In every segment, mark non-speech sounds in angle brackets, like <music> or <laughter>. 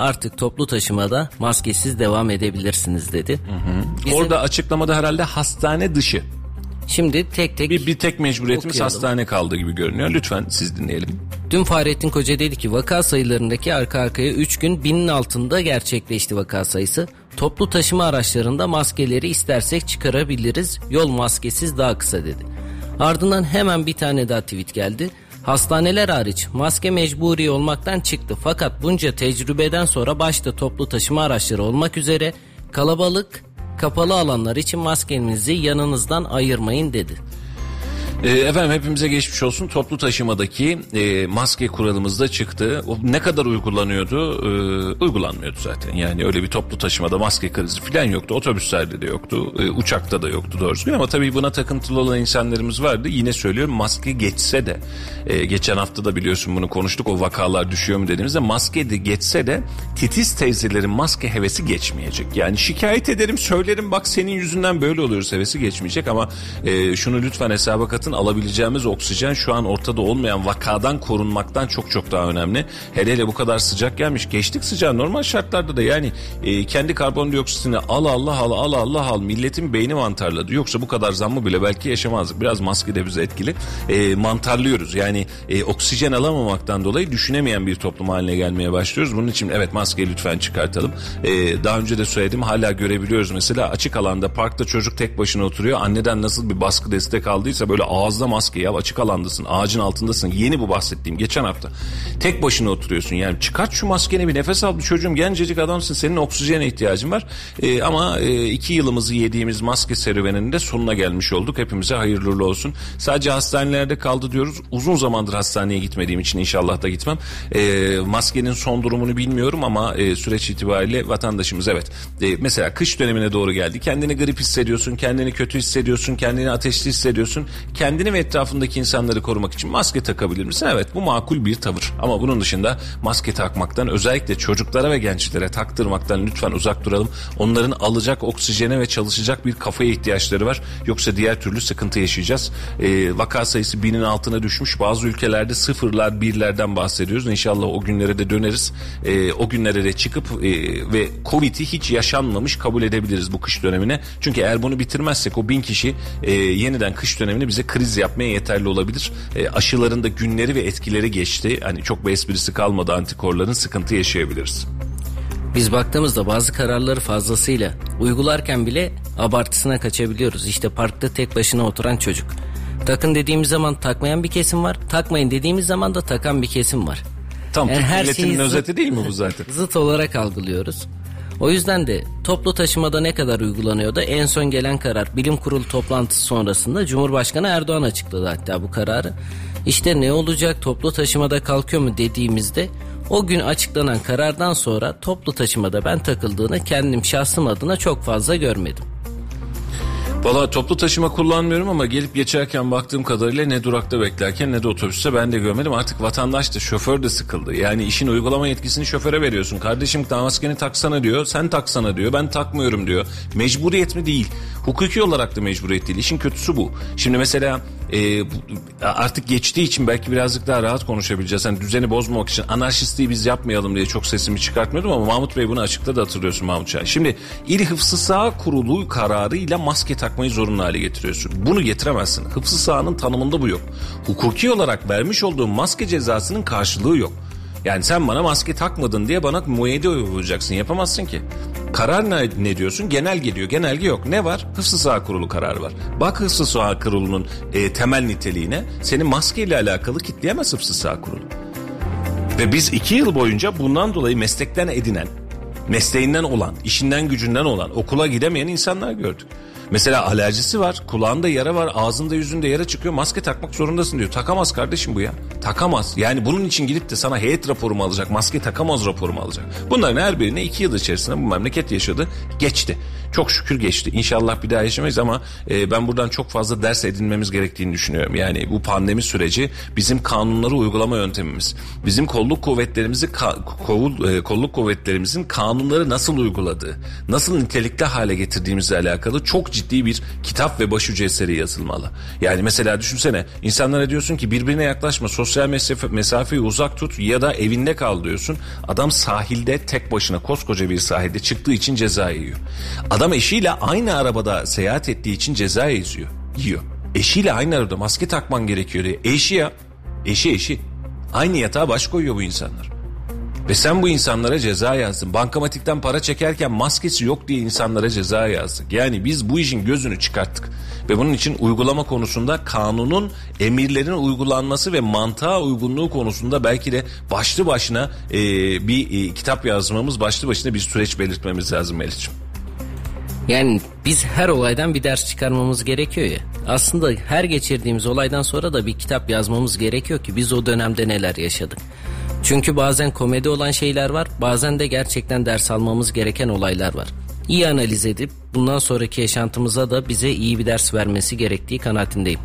artık toplu taşımada maskesiz devam edebilirsiniz dedi. Bizim- Orada açıklamada herhalde hastane dışı. Şimdi tek tek Bir, bir tek mecburiyetimiz Okuyalım. hastane kaldı gibi görünüyor. Lütfen siz dinleyelim. Dün Fahrettin Koca dedi ki vaka sayılarındaki arka arkaya 3 gün binin altında gerçekleşti vaka sayısı. Toplu taşıma araçlarında maskeleri istersek çıkarabiliriz. Yol maskesiz daha kısa dedi. Ardından hemen bir tane daha tweet geldi. Hastaneler hariç maske mecburi olmaktan çıktı fakat bunca tecrübeden sonra başta toplu taşıma araçları olmak üzere kalabalık kapalı alanlar için maskenizi yanınızdan ayırmayın dedi. Ee, efendim hepimize geçmiş olsun. Toplu taşımadaki e, maske kuralımız da çıktı. O ne kadar uygulanıyordu? Ee, uygulanmıyordu zaten. Yani öyle bir toplu taşımada maske krizi falan yoktu. Otobüslerde de yoktu. e, uçakta da yoktu doğru düzgün. Ama tabii buna takıntılı olan insanlarımız vardı. Yine söylüyorum maske geçse de e, geçen hafta da biliyorsun bunu konuştuk. O vakalar düşüyor mu dediğimizde maske de geçse de titiz teyzelerin maske hevesi geçmeyecek. Yani şikayet ederim söylerim bak senin yüzünden böyle oluyoruz hevesi geçmeyecek ama e, şunu lütfen hesaba katın alabileceğimiz oksijen şu an ortada olmayan vakadan korunmaktan çok çok daha önemli. Hele hele bu kadar sıcak gelmiş. Geçtik sıcağı normal şartlarda da yani e, kendi karbondioksitini al Allah al al Allah al milletin beyni mantarladı. Yoksa bu kadar zammı bile belki yaşamazdık. Biraz maske de bize etkili. E, mantarlıyoruz yani e, oksijen alamamaktan dolayı düşünemeyen bir toplum haline gelmeye başlıyoruz. Bunun için evet maskeyi lütfen çıkartalım. E, daha önce de söyledim hala görebiliyoruz mesela açık alanda parkta çocuk tek başına oturuyor. Anneden nasıl bir baskı destek aldıysa böyle ağızda maske ya açık alandasın ağacın altındasın. Yeni bu bahsettiğim geçen hafta. Tek başına oturuyorsun yani çıkart şu maskeni bir nefes al bir çocuğum gencecik adamsın senin oksijene ihtiyacın var. E, ama e, iki yılımızı yediğimiz maske serüveninin de sonuna gelmiş olduk. Hepimize hayırlı olsun. Sadece hastanelerde kaldı diyoruz. Uzun zamandır hastaneye gitmediğim için inşallah da gitmem. E, maskenin son durumunu bilmiyorum ama e, süreç itibariyle vatandaşımız evet. E, mesela kış dönemine doğru geldi. Kendini grip hissediyorsun, kendini kötü hissediyorsun, kendini ateşli hissediyorsun. Kendini ve etrafındaki insanları korumak için maske takabilir misin? Evet bu makul bir tavır. Ama bunun dışında maske takmaktan özellikle çocuklara ve gençlere taktırmaktan lütfen uzak duralım. Onların alacak oksijene ve çalışacak bir kafaya ihtiyaçları var. Yoksa diğer türlü sıkıntı yaşayacağız. Ee, vaka sayısı binin altına düşmüş. Bazı ülkelerde sıfırlar birlerden bahsediyoruz. İnşallah o günlere de döneriz. Ee, o günlere de çıkıp e, ve Covid'i hiç yaşanmamış kabul edebiliriz bu kış dönemine. Çünkü eğer bunu bitirmezsek o bin kişi e, yeniden kış dönemini bize kriz yapmaya yeterli olabilir. E, aşıların da günleri ve etkileri geçti. Hani çok bir esprisi kalmadı antikorların sıkıntı yaşayabiliriz. Biz baktığımızda bazı kararları fazlasıyla uygularken bile abartısına kaçabiliyoruz. İşte parkta tek başına oturan çocuk. Takın dediğimiz zaman takmayan bir kesim var. Takmayın dediğimiz zaman da takan bir kesim var. Tam Yani her şeyi zıt- özeti değil mi bu zaten? <laughs> Zıt olarak algılıyoruz. O yüzden de toplu taşımada ne kadar uygulanıyordu? En son gelen karar bilim kurulu toplantısı sonrasında Cumhurbaşkanı Erdoğan açıkladı hatta bu kararı. İşte ne olacak toplu taşımada kalkıyor mu dediğimizde o gün açıklanan karardan sonra toplu taşımada ben takıldığını kendim şahsım adına çok fazla görmedim. Valla toplu taşıma kullanmıyorum ama gelip geçerken baktığım kadarıyla ne durakta beklerken ne de otobüste ben de görmedim. Artık vatandaş da şoför de sıkıldı. Yani işin uygulama yetkisini şoföre veriyorsun. Kardeşim maskeni taksana diyor. Sen taksana diyor. Ben takmıyorum diyor. Mecburiyet mi değil. Hukuki olarak da mecburiyet değil. İşin kötüsü bu. Şimdi mesela e, artık geçtiği için belki birazcık daha rahat konuşabileceğiz. Hani düzeni bozmamak için anarşistliği biz yapmayalım diye çok sesimi çıkartmıyordum ama Mahmut Bey bunu açıkladı hatırlıyorsun Mahmut Çay. Şimdi İl Hıfzı Sağ Kurulu kararıyla maske takmayı zorunlu hale getiriyorsun. Bunu getiremezsin. Hıfzı Sağ'ın tanımında bu yok. Hukuki olarak vermiş olduğun maske cezasının karşılığı yok. Yani sen bana maske takmadın diye bana muayede uygulayacaksın. Yapamazsın ki. Karar ne, ne diyorsun? Genelge diyor. Genelge yok. Ne var? Hıfzı Sağ Kurulu kararı var. Bak Hıfzı Sağ Kurulu'nun e, temel niteliğine seni maskeyle alakalı kitleyemez Hıfzı Sağ Kurulu. Ve biz iki yıl boyunca bundan dolayı meslekten edinen, mesleğinden olan, işinden gücünden olan, okula gidemeyen insanlar gördük. Mesela alerjisi var, kulağında yara var, ağzında yüzünde yara çıkıyor, maske takmak zorundasın diyor. Takamaz kardeşim bu ya. Takamaz. Yani bunun için gidip de sana heyet raporu mu alacak, maske takamaz raporu mu alacak? Bunların her birine iki yıl içerisinde bu memleket yaşadı, geçti. Çok şükür geçti. İnşallah bir daha yaşamayız ama e, ben buradan çok fazla ders edinmemiz gerektiğini düşünüyorum. Yani bu pandemi süreci bizim kanunları uygulama yöntemimiz. Bizim kolluk kuvvetlerimizi ka- kovul- e, kolluk kuvvetlerimizin kanunları nasıl uyguladığı, nasıl nitelikli hale getirdiğimizle alakalı çok ciddi ciddi bir kitap ve başucu eseri yazılmalı. Yani mesela düşünsene insanlara diyorsun ki birbirine yaklaşma sosyal mesafe, mesafeyi uzak tut ya da evinde kal diyorsun. Adam sahilde tek başına koskoca bir sahilde çıktığı için ceza yiyor. Adam eşiyle aynı arabada seyahat ettiği için ceza yiyor. yiyor. Eşiyle aynı arabada maske takman gerekiyor diye. Eşi ya. Eşi eşi. Aynı yatağa baş koyuyor bu insanlar. Ve sen bu insanlara ceza yazdın. Bankamatikten para çekerken maskesi yok diye insanlara ceza yazdık. Yani biz bu işin gözünü çıkarttık. Ve bunun için uygulama konusunda kanunun emirlerin uygulanması ve mantığa uygunluğu konusunda belki de başlı başına e, bir e, kitap yazmamız, başlı başına bir süreç belirtmemiz lazım Melih'ciğim. Yani biz her olaydan bir ders çıkarmamız gerekiyor ya. Aslında her geçirdiğimiz olaydan sonra da bir kitap yazmamız gerekiyor ki biz o dönemde neler yaşadık. Çünkü bazen komedi olan şeyler var, bazen de gerçekten ders almamız gereken olaylar var. İyi analiz edip bundan sonraki yaşantımıza da bize iyi bir ders vermesi gerektiği kanaatindeyim.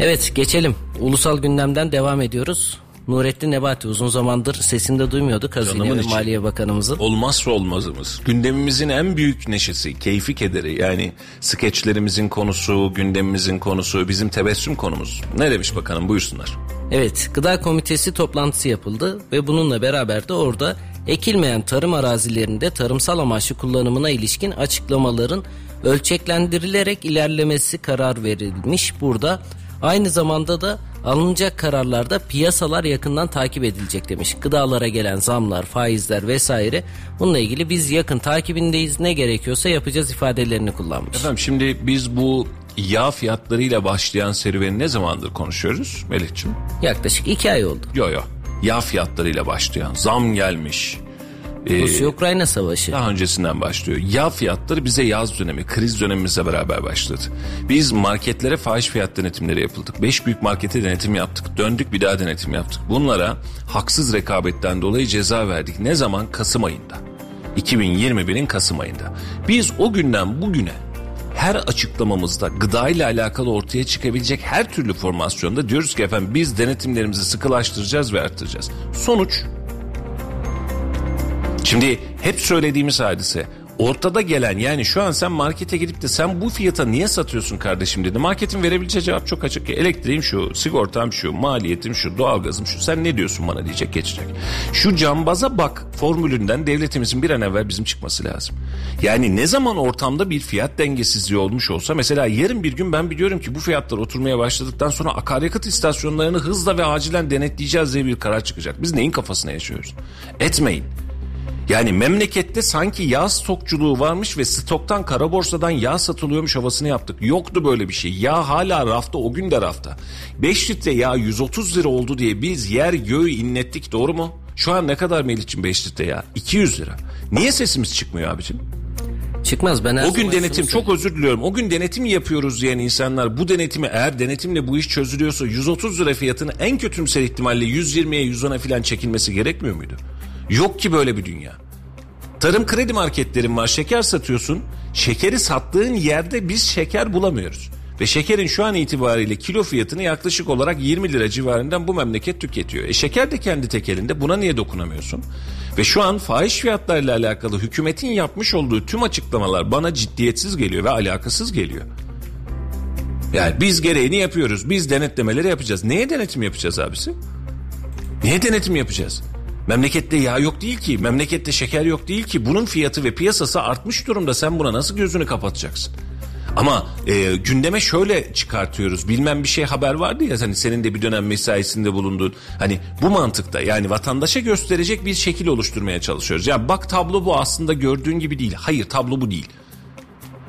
Evet geçelim. Ulusal gündemden devam ediyoruz. Nurettin Nebati uzun zamandır sesini de duymuyorduk Hazine ve Maliye Bakanımızın. Olmazsa olmazımız. Gündemimizin en büyük neşesi, keyfi kederi. Yani skeçlerimizin konusu, gündemimizin konusu, bizim tebessüm konumuz. Ne demiş bakanım buyursunlar. Evet, Gıda Komitesi toplantısı yapıldı ve bununla beraber de orada ekilmeyen tarım arazilerinde tarımsal amaçlı kullanımına ilişkin açıklamaların ölçeklendirilerek ilerlemesi karar verilmiş. Burada aynı zamanda da alınacak kararlarda piyasalar yakından takip edilecek demiş. Gıdalara gelen zamlar, faizler vesaire bununla ilgili biz yakın takibindeyiz. Ne gerekiyorsa yapacağız ifadelerini kullanmış. Efendim şimdi biz bu yağ fiyatlarıyla başlayan serüveni ne zamandır konuşuyoruz Melih'ciğim? Yaklaşık iki ay oldu. Yo yo. Yağ fiyatlarıyla başlayan zam gelmiş. Ee, Rusya-Ukrayna savaşı. Daha öncesinden başlıyor. Yağ fiyatları bize yaz dönemi, kriz dönemimizle beraber başladı. Biz marketlere fahiş fiyat denetimleri yapıldık. Beş büyük markete denetim yaptık. Döndük bir daha denetim yaptık. Bunlara haksız rekabetten dolayı ceza verdik. Ne zaman? Kasım ayında. 2021'in Kasım ayında. Biz o günden bugüne her açıklamamızda gıda ile alakalı ortaya çıkabilecek her türlü formasyonda diyoruz ki efendim biz denetimlerimizi sıkılaştıracağız ve arttıracağız. Sonuç Şimdi hep söylediğimiz hadise ortada gelen yani şu an sen markete gidip de sen bu fiyata niye satıyorsun kardeşim dedi. Marketin verebileceği cevap çok açık ki elektriğim şu, sigortam şu, maliyetim şu, doğalgazım şu sen ne diyorsun bana diyecek geçecek. Şu cambaza bak formülünden devletimizin bir an evvel bizim çıkması lazım. Yani ne zaman ortamda bir fiyat dengesizliği olmuş olsa mesela yarın bir gün ben biliyorum ki bu fiyatlar oturmaya başladıktan sonra akaryakıt istasyonlarını hızla ve acilen denetleyeceğiz diye bir karar çıkacak. Biz neyin kafasına yaşıyoruz? Etmeyin. Yani memlekette sanki yağ stokçuluğu varmış ve stoktan kara borsadan yağ satılıyormuş havasını yaptık. Yoktu böyle bir şey. Yağ hala rafta o gün de rafta. 5 litre yağ 130 lira oldu diye biz yer göğü inlettik doğru mu? Şu an ne kadar Melih'cim 5 litre yağ? 200 lira. Niye sesimiz çıkmıyor abicim? Çıkmaz ben O gün denetim çok özür diliyorum. O gün denetim yapıyoruz diyen insanlar bu denetimi eğer denetimle bu iş çözülüyorsa 130 lira fiyatını en kötümser ihtimalle 120'ye 110'a falan çekilmesi gerekmiyor muydu? Yok ki böyle bir dünya. Tarım kredi marketlerin var şeker satıyorsun. Şekeri sattığın yerde biz şeker bulamıyoruz. Ve şekerin şu an itibariyle kilo fiyatını yaklaşık olarak 20 lira civarından bu memleket tüketiyor. E şeker de kendi tekelinde buna niye dokunamıyorsun? Ve şu an fahiş fiyatlarla alakalı hükümetin yapmış olduğu tüm açıklamalar bana ciddiyetsiz geliyor ve alakasız geliyor. Yani biz gereğini yapıyoruz. Biz denetlemeleri yapacağız. Neye denetim yapacağız abisi? Niye denetim yapacağız? Memlekette yağ yok değil ki, memlekette şeker yok değil ki. Bunun fiyatı ve piyasası artmış durumda. Sen buna nasıl gözünü kapatacaksın? Ama e, gündeme şöyle çıkartıyoruz. Bilmem bir şey haber vardı ya hani senin de bir dönem mesaisinde bulunduğun. Hani bu mantıkta yani vatandaşa gösterecek bir şekil oluşturmaya çalışıyoruz. Ya bak tablo bu aslında gördüğün gibi değil. Hayır tablo bu değil.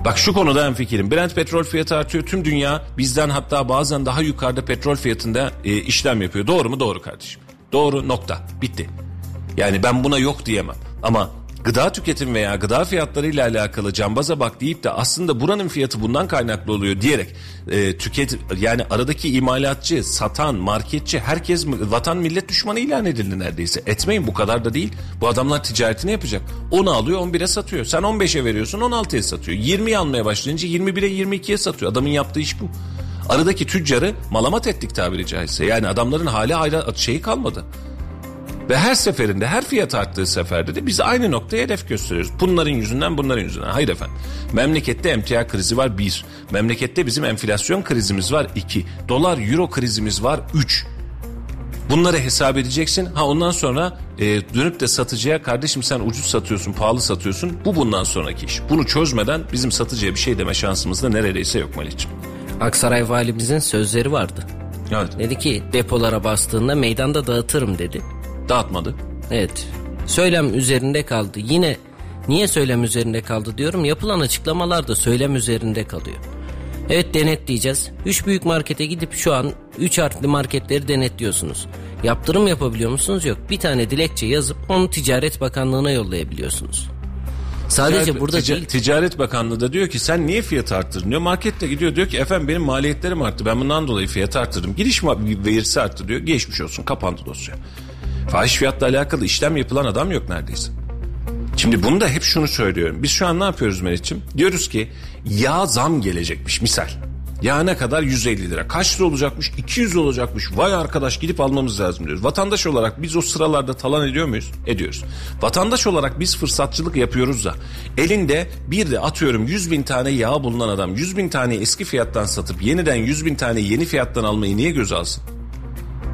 Bak şu konuda en fikirim. Brent petrol fiyatı artıyor. Tüm dünya bizden hatta bazen daha yukarıda petrol fiyatında e, işlem yapıyor. Doğru mu? Doğru kardeşim. Doğru nokta. Bitti. Yani ben buna yok diyemem. Ama gıda tüketim veya gıda fiyatları ile alakalı cambaza bak deyip de aslında buranın fiyatı bundan kaynaklı oluyor diyerek e, tüket yani aradaki imalatçı, satan, marketçi herkes vatan millet düşmanı ilan edildi neredeyse. Etmeyin bu kadar da değil. Bu adamlar ticaretini yapacak. 10'u alıyor 11'e satıyor. Sen 15'e veriyorsun 16'ya satıyor. 20'yi almaya başlayınca 21'e 22'ye satıyor. Adamın yaptığı iş bu. Aradaki tüccarı malamat ettik tabiri caizse. Yani adamların hali hayra şeyi kalmadı. Ve her seferinde her fiyat arttığı seferde de biz aynı noktaya hedef gösteriyoruz. Bunların yüzünden bunların yüzünden. Hayır efendim. Memlekette emtia krizi var bir. Memlekette bizim enflasyon krizimiz var iki. Dolar euro krizimiz var üç. Bunları hesap edeceksin. Ha ondan sonra e, dönüp de satıcıya kardeşim sen ucuz satıyorsun, pahalı satıyorsun. Bu bundan sonraki iş. Bunu çözmeden bizim satıcıya bir şey deme şansımız da neredeyse yok Melih'ciğim. Aksaray valimizin sözleri vardı. Evet. Dedi ki depolara bastığında meydanda dağıtırım dedi. Dağıtmadı. Evet. Söylem üzerinde kaldı. Yine niye söylem üzerinde kaldı diyorum. Yapılan açıklamalar da söylem üzerinde kalıyor. Evet denetleyeceğiz. Üç büyük markete gidip şu an üç harfli marketleri denetliyorsunuz. Yaptırım yapabiliyor musunuz? Yok. Bir tane dilekçe yazıp onu Ticaret Bakanlığı'na yollayabiliyorsunuz. Sadece Ticaret, burada Tica- değil. Ticaret Bakanlığı da diyor ki sen niye fiyat arttırdın diyor. Markette gidiyor diyor ki efendim benim maliyetlerim arttı. Ben bundan dolayı fiyat arttırdım. Giriş verisi arttı diyor. Geçmiş olsun kapandı dosya. Fahiş fiyatla alakalı işlem yapılan adam yok neredeyse. Şimdi bunu da hep şunu söylüyorum. Biz şu an ne yapıyoruz Meriç'im? Diyoruz ki yağ zam gelecekmiş misal. Yağ ne kadar? 150 lira. Kaç lira olacakmış? 200 olacakmış. Vay arkadaş gidip almamız lazım diyoruz. Vatandaş olarak biz o sıralarda talan ediyor muyuz? Ediyoruz. Vatandaş olarak biz fırsatçılık yapıyoruz da elinde bir de atıyorum 100 bin tane yağ bulunan adam 100 bin tane eski fiyattan satıp yeniden 100 bin tane yeni fiyattan almayı niye göz alsın?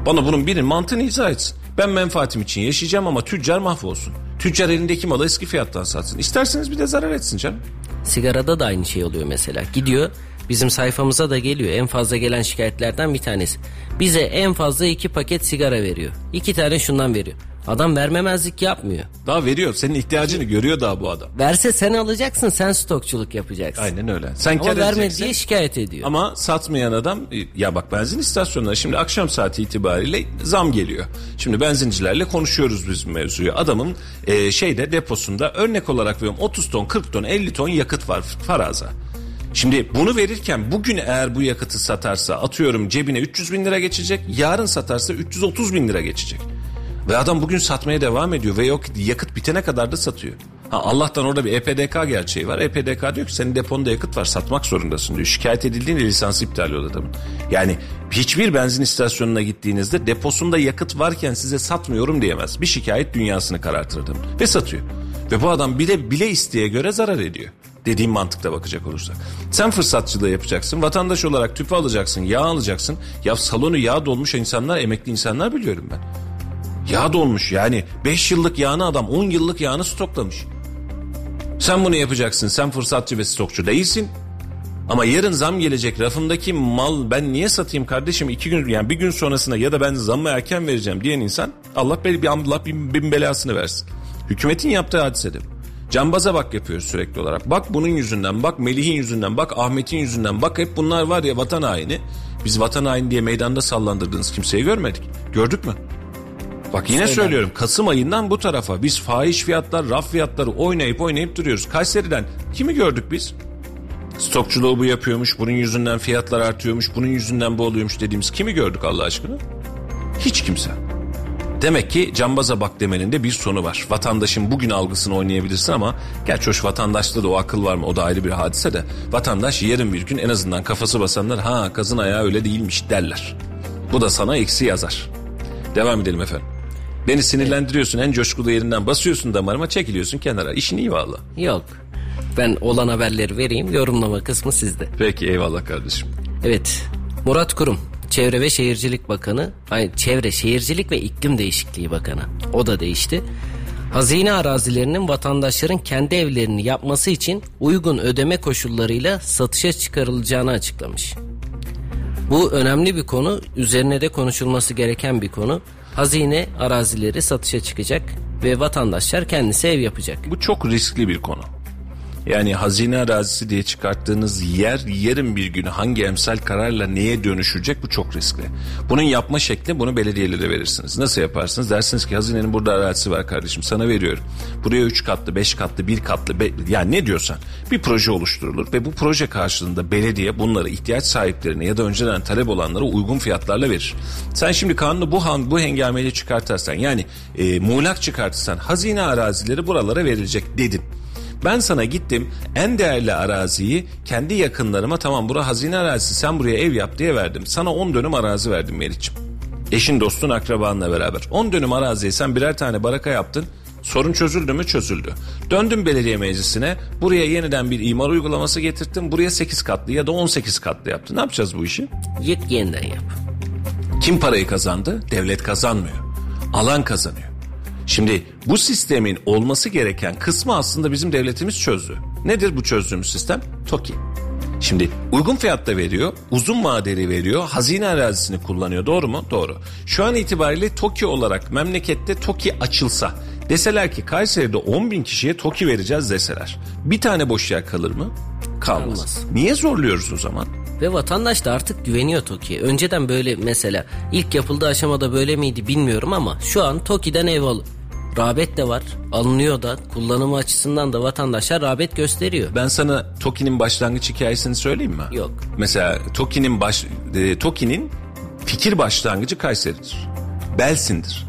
Bana bunun birinin mantığını izah etsin. Ben menfaatim için yaşayacağım ama tüccar mahvolsun. Tüccar elindeki malı eski fiyattan satsın. İsterseniz bir de zarar etsin canım. Sigarada da aynı şey oluyor mesela. Gidiyor bizim sayfamıza da geliyor. En fazla gelen şikayetlerden bir tanesi. Bize en fazla iki paket sigara veriyor. İki tane şundan veriyor. Adam vermemezlik yapmıyor. Daha veriyor. Senin ihtiyacını görüyor daha bu adam. Verse sen alacaksın sen stokçuluk yapacaksın. Aynen öyle. Sen Ama vermedi diye şikayet ediyor. Ama satmayan adam ya bak benzin istasyonları şimdi akşam saati itibariyle zam geliyor. Şimdi benzincilerle konuşuyoruz biz mevzuyu. Adamın e, şeyde deposunda örnek olarak veriyorum 30 ton 40 ton 50 ton yakıt var faraza. Şimdi bunu verirken bugün eğer bu yakıtı satarsa atıyorum cebine 300 bin lira geçecek yarın satarsa 330 bin lira geçecek. Ve adam bugün satmaya devam ediyor ve yok yakıt bitene kadar da satıyor. Ha, Allah'tan orada bir EPDK gerçeği var. EPDK diyor ki senin deponda yakıt var satmak zorundasın diyor. Şikayet edildiğinde lisansı iptal oluyor adamın. Yani hiçbir benzin istasyonuna gittiğinizde deposunda yakıt varken size satmıyorum diyemez. Bir şikayet dünyasını karartır adamın. Ve satıyor. Ve bu adam bile bile isteye göre zarar ediyor. Dediğim mantıkla bakacak olursak. Sen fırsatçılığı yapacaksın. Vatandaş olarak tüpü alacaksın. Yağ alacaksın. Ya salonu yağ dolmuş insanlar emekli insanlar biliyorum ben. Yağ dolmuş yani 5 yıllık yağını adam 10 yıllık yağını stoklamış. Sen bunu yapacaksın. Sen fırsatçı ve stokçu değilsin. Ama yarın zam gelecek rafımdaki mal ben niye satayım kardeşim iki gün yani bir gün sonrasına ya da ben zammı erken vereceğim diyen insan Allah bel Allah bin, bin belasını versin. Hükümetin yaptığı hadisedir. Cambaza bak yapıyoruz sürekli olarak. Bak bunun yüzünden, bak Melih'in yüzünden, bak Ahmet'in yüzünden, bak hep bunlar var ya vatan haini. Biz vatan haini diye meydanda sallandırdığınız kimseyi görmedik. Gördük mü? Bak yine Söyle. söylüyorum Kasım ayından bu tarafa biz fahiş fiyatlar, raf fiyatları oynayıp oynayıp duruyoruz. Kayseri'den kimi gördük biz? Stokçuluğu bu yapıyormuş, bunun yüzünden fiyatlar artıyormuş, bunun yüzünden bu oluyormuş dediğimiz kimi gördük Allah aşkına? Hiç kimse. Demek ki cambaza bak demenin de bir sonu var. Vatandaşın bugün algısını oynayabilirsin ama gerçi hoş vatandaşta da o akıl var mı o da ayrı bir hadise de. Vatandaş yarın bir gün en azından kafası basanlar ha kazın ayağı öyle değilmiş derler. Bu da sana eksi yazar. Devam edelim efendim. Beni sinirlendiriyorsun en coşkulu yerinden basıyorsun damarıma çekiliyorsun kenara. İşin iyi valla. Yok. Ben olan haberleri vereyim. Yorumlama kısmı sizde. Peki eyvallah kardeşim. Evet. Murat Kurum. Çevre ve Şehircilik Bakanı. Ay, Çevre, Şehircilik ve İklim Değişikliği Bakanı. O da değişti. Hazine arazilerinin vatandaşların kendi evlerini yapması için uygun ödeme koşullarıyla satışa çıkarılacağını açıklamış. Bu önemli bir konu, üzerine de konuşulması gereken bir konu. Hazine arazileri satışa çıkacak ve vatandaşlar kendisi ev yapacak. Bu çok riskli bir konu. Yani hazine arazisi diye çıkarttığınız yer yarın bir gün hangi emsal kararla neye dönüşecek bu çok riskli. Bunun yapma şekli bunu belediyelere verirsiniz. Nasıl yaparsınız? Dersiniz ki hazinenin burada arazisi var kardeşim sana veriyorum. Buraya 3 katlı, 5 katlı, 1 katlı be, yani ne diyorsan bir proje oluşturulur ve bu proje karşılığında belediye bunları ihtiyaç sahiplerine ya da önceden talep olanlara uygun fiyatlarla verir. Sen şimdi kanunu bu han, bu hengameyle çıkartarsan yani e, muğlak çıkartırsan hazine arazileri buralara verilecek dedin. Ben sana gittim en değerli araziyi kendi yakınlarıma tamam bura hazine arazisi sen buraya ev yap diye verdim. Sana 10 dönüm arazi verdim Meriç'im. Eşin, dostun, akrabanla beraber. 10 dönüm araziye sen birer tane baraka yaptın. Sorun çözüldü mü? Çözüldü. Döndüm belediye meclisine. Buraya yeniden bir imar uygulaması getirttim. Buraya 8 katlı ya da 18 katlı yaptı. Ne yapacağız bu işi? Yık yeniden yap. Kim parayı kazandı? Devlet kazanmıyor. Alan kazanıyor. Şimdi bu sistemin olması gereken kısmı aslında bizim devletimiz çözdü. Nedir bu çözdüğümüz sistem? TOKİ. Şimdi uygun fiyatta veriyor, uzun vadeli veriyor, hazine arazisini kullanıyor. Doğru mu? Doğru. Şu an itibariyle TOKİ olarak memlekette TOKİ açılsa deseler ki Kayseri'de 10 bin kişiye TOKİ vereceğiz deseler bir tane boş yer kalır mı? Kalmaz. Kalmaz. Niye zorluyoruz o zaman? Ve vatandaş da artık güveniyor TOKİ'ye. Önceden böyle mesela ilk yapıldığı aşamada böyle miydi bilmiyorum ama şu an TOKİ'den ev al. Rağbet de var. Alınıyor da. Kullanımı açısından da vatandaşlar rağbet gösteriyor. Ben sana TOKİ'nin başlangıç hikayesini söyleyeyim mi? Yok. Mesela TOKİ'nin baş e, TOKİ'nin fikir başlangıcı Kayseri'dir. Belsin'dir.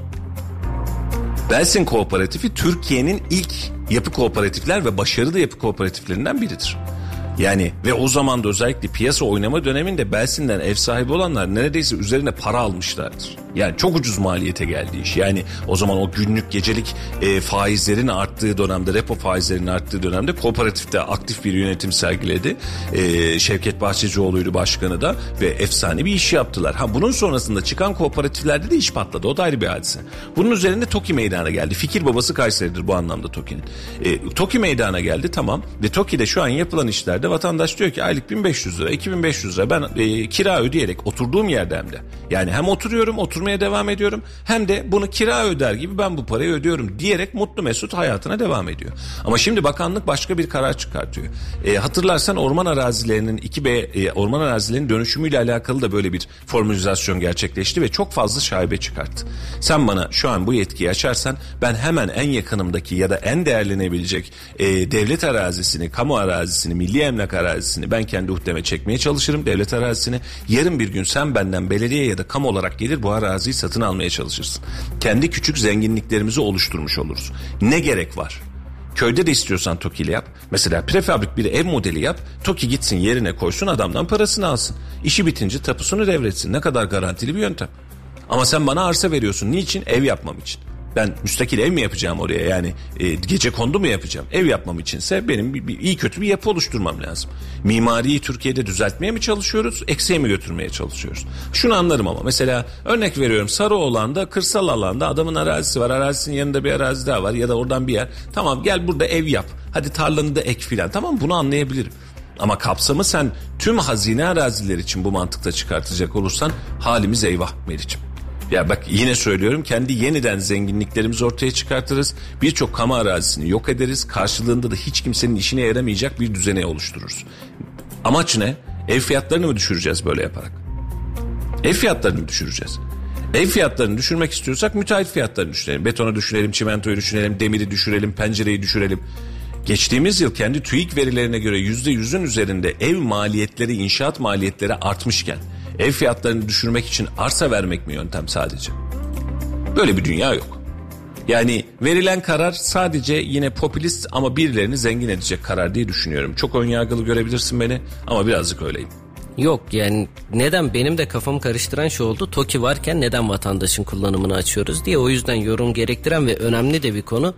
Belsin Kooperatifi Türkiye'nin ilk yapı kooperatifler ve başarılı yapı kooperatiflerinden biridir. Yani ve o zaman da özellikle piyasa oynama döneminde Belsin'den ev sahibi olanlar neredeyse üzerine para almışlardır. Yani çok ucuz maliyete geldi iş. Yani o zaman o günlük gecelik e, faizlerin arttığı dönemde, repo faizlerinin arttığı dönemde kooperatifte aktif bir yönetim sergiledi. E, Şevket Bahçecioğlu'ydu başkanı da ve efsane bir iş yaptılar. Ha bunun sonrasında çıkan kooperatiflerde de iş patladı. O da ayrı bir hadise. Bunun üzerinde TOKİ meydana geldi. Fikir babası Kayseri'dir bu anlamda TOKİ'nin. E, TOKİ meydana geldi tamam ve TOKİ'de şu an yapılan işlerde vatandaş diyor ki aylık 1500 lira, 2500 lira ben e, kira ödeyerek oturduğum yerde hem de. Yani hem oturuyorum, oturmaya devam ediyorum hem de bunu kira öder gibi ben bu parayı ödüyorum diyerek mutlu mesut hayatına devam ediyor. Ama şimdi bakanlık başka bir karar çıkartıyor. E, hatırlarsan orman arazilerinin 2B e, orman arazilerinin dönüşümüyle alakalı da böyle bir formülizasyon gerçekleşti ve çok fazla şaibe çıkarttı. Sen bana şu an bu yetkiyi açarsan ben hemen en yakınımdaki ya da en değerlenebilecek e, devlet arazisini, kamu arazisini, milli emlak arazisini ben kendi uhdeme çekmeye çalışırım devlet arazisini. Yarın bir gün sen benden belediye ya da kamu olarak gelir bu araziyi satın almaya çalışırsın. Kendi küçük zenginliklerimizi oluşturmuş oluruz. Ne gerek var? Köyde de istiyorsan TOKİ'li yap. Mesela prefabrik bir ev modeli yap. TOKİ gitsin yerine koysun adamdan parasını alsın. İşi bitince tapusunu devretsin. Ne kadar garantili bir yöntem. Ama sen bana arsa veriyorsun. Niçin? Ev yapmam için. Ben müstakil ev mi yapacağım oraya yani e, gece kondu mu yapacağım? Ev yapmam içinse benim bir, bir, iyi kötü bir yapı oluşturmam lazım. Mimariyi Türkiye'de düzeltmeye mi çalışıyoruz, eksiğe mi götürmeye çalışıyoruz? Şunu anlarım ama mesela örnek veriyorum Sarıoğlan'da kırsal alanda adamın arazisi var, arazisinin yanında bir arazi daha var ya da oradan bir yer. Tamam gel burada ev yap, hadi tarlanı da ek filan tamam bunu anlayabilirim. Ama kapsamı sen tüm hazine araziler için bu mantıkta çıkartacak olursan halimiz eyvah Meriç'im. Ya bak yine söylüyorum kendi yeniden zenginliklerimizi ortaya çıkartırız. Birçok kamu arazisini yok ederiz. Karşılığında da hiç kimsenin işine yaramayacak bir düzene oluştururuz. Amaç ne? Ev fiyatlarını mı düşüreceğiz böyle yaparak? Ev fiyatlarını mı düşüreceğiz? Ev fiyatlarını düşürmek istiyorsak müteahhit fiyatlarını düşürelim. Betonu düşürelim, çimentoyu düşürelim, demiri düşürelim, pencereyi düşürelim. Geçtiğimiz yıl kendi TÜİK verilerine göre yüzde yüzün üzerinde ev maliyetleri, inşaat maliyetleri artmışken ev fiyatlarını düşürmek için arsa vermek mi yöntem sadece? Böyle bir dünya yok. Yani verilen karar sadece yine popülist ama birilerini zengin edecek karar diye düşünüyorum. Çok önyargılı görebilirsin beni ama birazcık öyleyim. Yok yani neden benim de kafamı karıştıran şey oldu. TOKİ varken neden vatandaşın kullanımını açıyoruz diye o yüzden yorum gerektiren ve önemli de bir konu.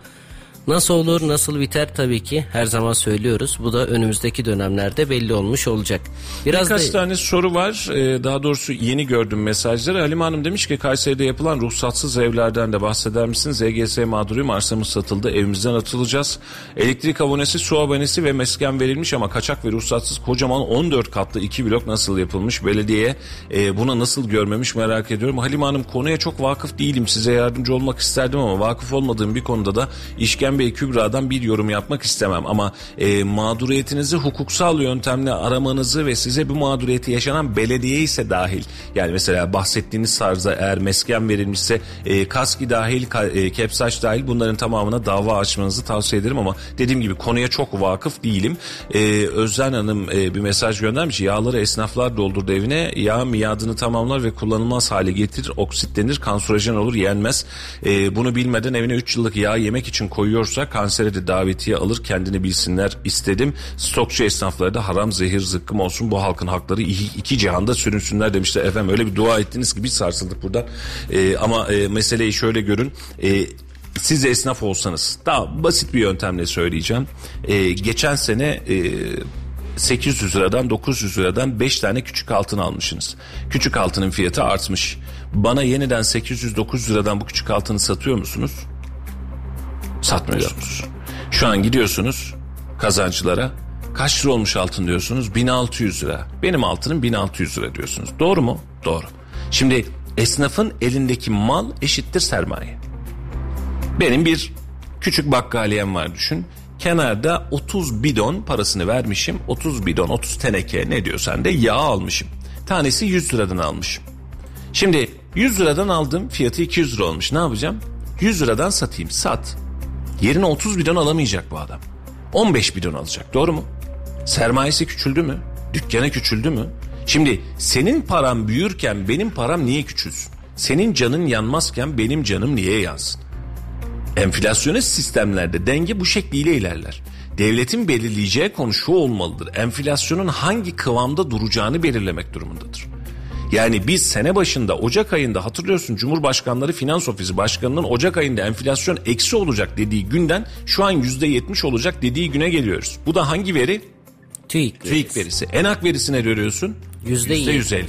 Nasıl olur, nasıl biter tabii ki her zaman söylüyoruz. Bu da önümüzdeki dönemlerde belli olmuş olacak. Biraz Birkaç da... tane soru var. Ee, daha doğrusu yeni gördüm mesajları. Halime Hanım demiş ki Kayseri'de yapılan ruhsatsız evlerden de bahseder misiniz? EGS mağduruyum arsamız satıldı evimizden atılacağız. Elektrik abonesi, su abonesi ve mesken verilmiş ama kaçak ve ruhsatsız kocaman 14 katlı iki blok nasıl yapılmış? Belediye e, buna nasıl görmemiş merak ediyorum. Halime Hanım konuya çok vakıf değilim. Size yardımcı olmak isterdim ama vakıf olmadığım bir konuda da işkembe Bey Kübra'dan bir yorum yapmak istemem ama e, mağduriyetinizi hukuksal yöntemle aramanızı ve size bu mağduriyeti yaşanan belediye ise dahil yani mesela bahsettiğiniz sarza eğer mesken verilmişse e, kaski dahil ka, e, kepsaç dahil bunların tamamına dava açmanızı tavsiye ederim ama dediğim gibi konuya çok vakıf değilim. E, Özden Hanım e, bir mesaj göndermiş. Yağları esnaflar doldurdu evine. Yağ miadını tamamlar ve kullanılmaz hale getirir oksitlenir kanserojen olur yenmez. E, bunu bilmeden evine 3 yıllık yağ yemek için koyuyor satıyorsa kansere de davetiye alır kendini bilsinler istedim. Stokçu esnafları da haram zehir zıkkım olsun bu halkın hakları iki, iki cihanda sürünsünler demişler. Efendim öyle bir dua ettiniz ki biz sarsıldık buradan. E, ama e, meseleyi şöyle görün. E, siz esnaf olsanız daha basit bir yöntemle söyleyeceğim. E, geçen sene e, 800 liradan 900 liradan 5 tane küçük altın almışsınız. Küçük altının fiyatı artmış. Bana yeniden 800-900 liradan bu küçük altını satıyor musunuz? Satmıyorsunuz. Şu an gidiyorsunuz kazancılara kaç lira olmuş altın diyorsunuz? 1600 lira. Benim altınım 1600 lira diyorsunuz. Doğru mu? Doğru. Şimdi esnafın elindeki mal eşittir sermaye. Benim bir küçük bakkaliyem var düşün. Kenarda 30 bidon parasını vermişim. 30 bidon 30 teneke ne diyorsan de yağ almışım. Tanesi 100 liradan almışım. Şimdi 100 liradan aldım fiyatı 200 lira olmuş ne yapacağım? 100 liradan satayım sat. Yerine 30 bidon alamayacak bu adam. 15 bidon alacak doğru mu? Sermayesi küçüldü mü? Dükkanı küçüldü mü? Şimdi senin param büyürken benim param niye küçülsün? Senin canın yanmazken benim canım niye yansın? Enflasyonist sistemlerde denge bu şekliyle ilerler. Devletin belirleyeceği konu şu olmalıdır. Enflasyonun hangi kıvamda duracağını belirlemek durumundadır. Yani biz sene başında Ocak ayında hatırlıyorsun Cumhurbaşkanları Finans Ofisi Başkanı'nın Ocak ayında enflasyon eksi olacak dediği günden şu an yüzde yetmiş olacak dediği güne geliyoruz. Bu da hangi veri? TÜİK, TÜİK verisi. Enak verisine görüyorsun. Yüzde yüz elli.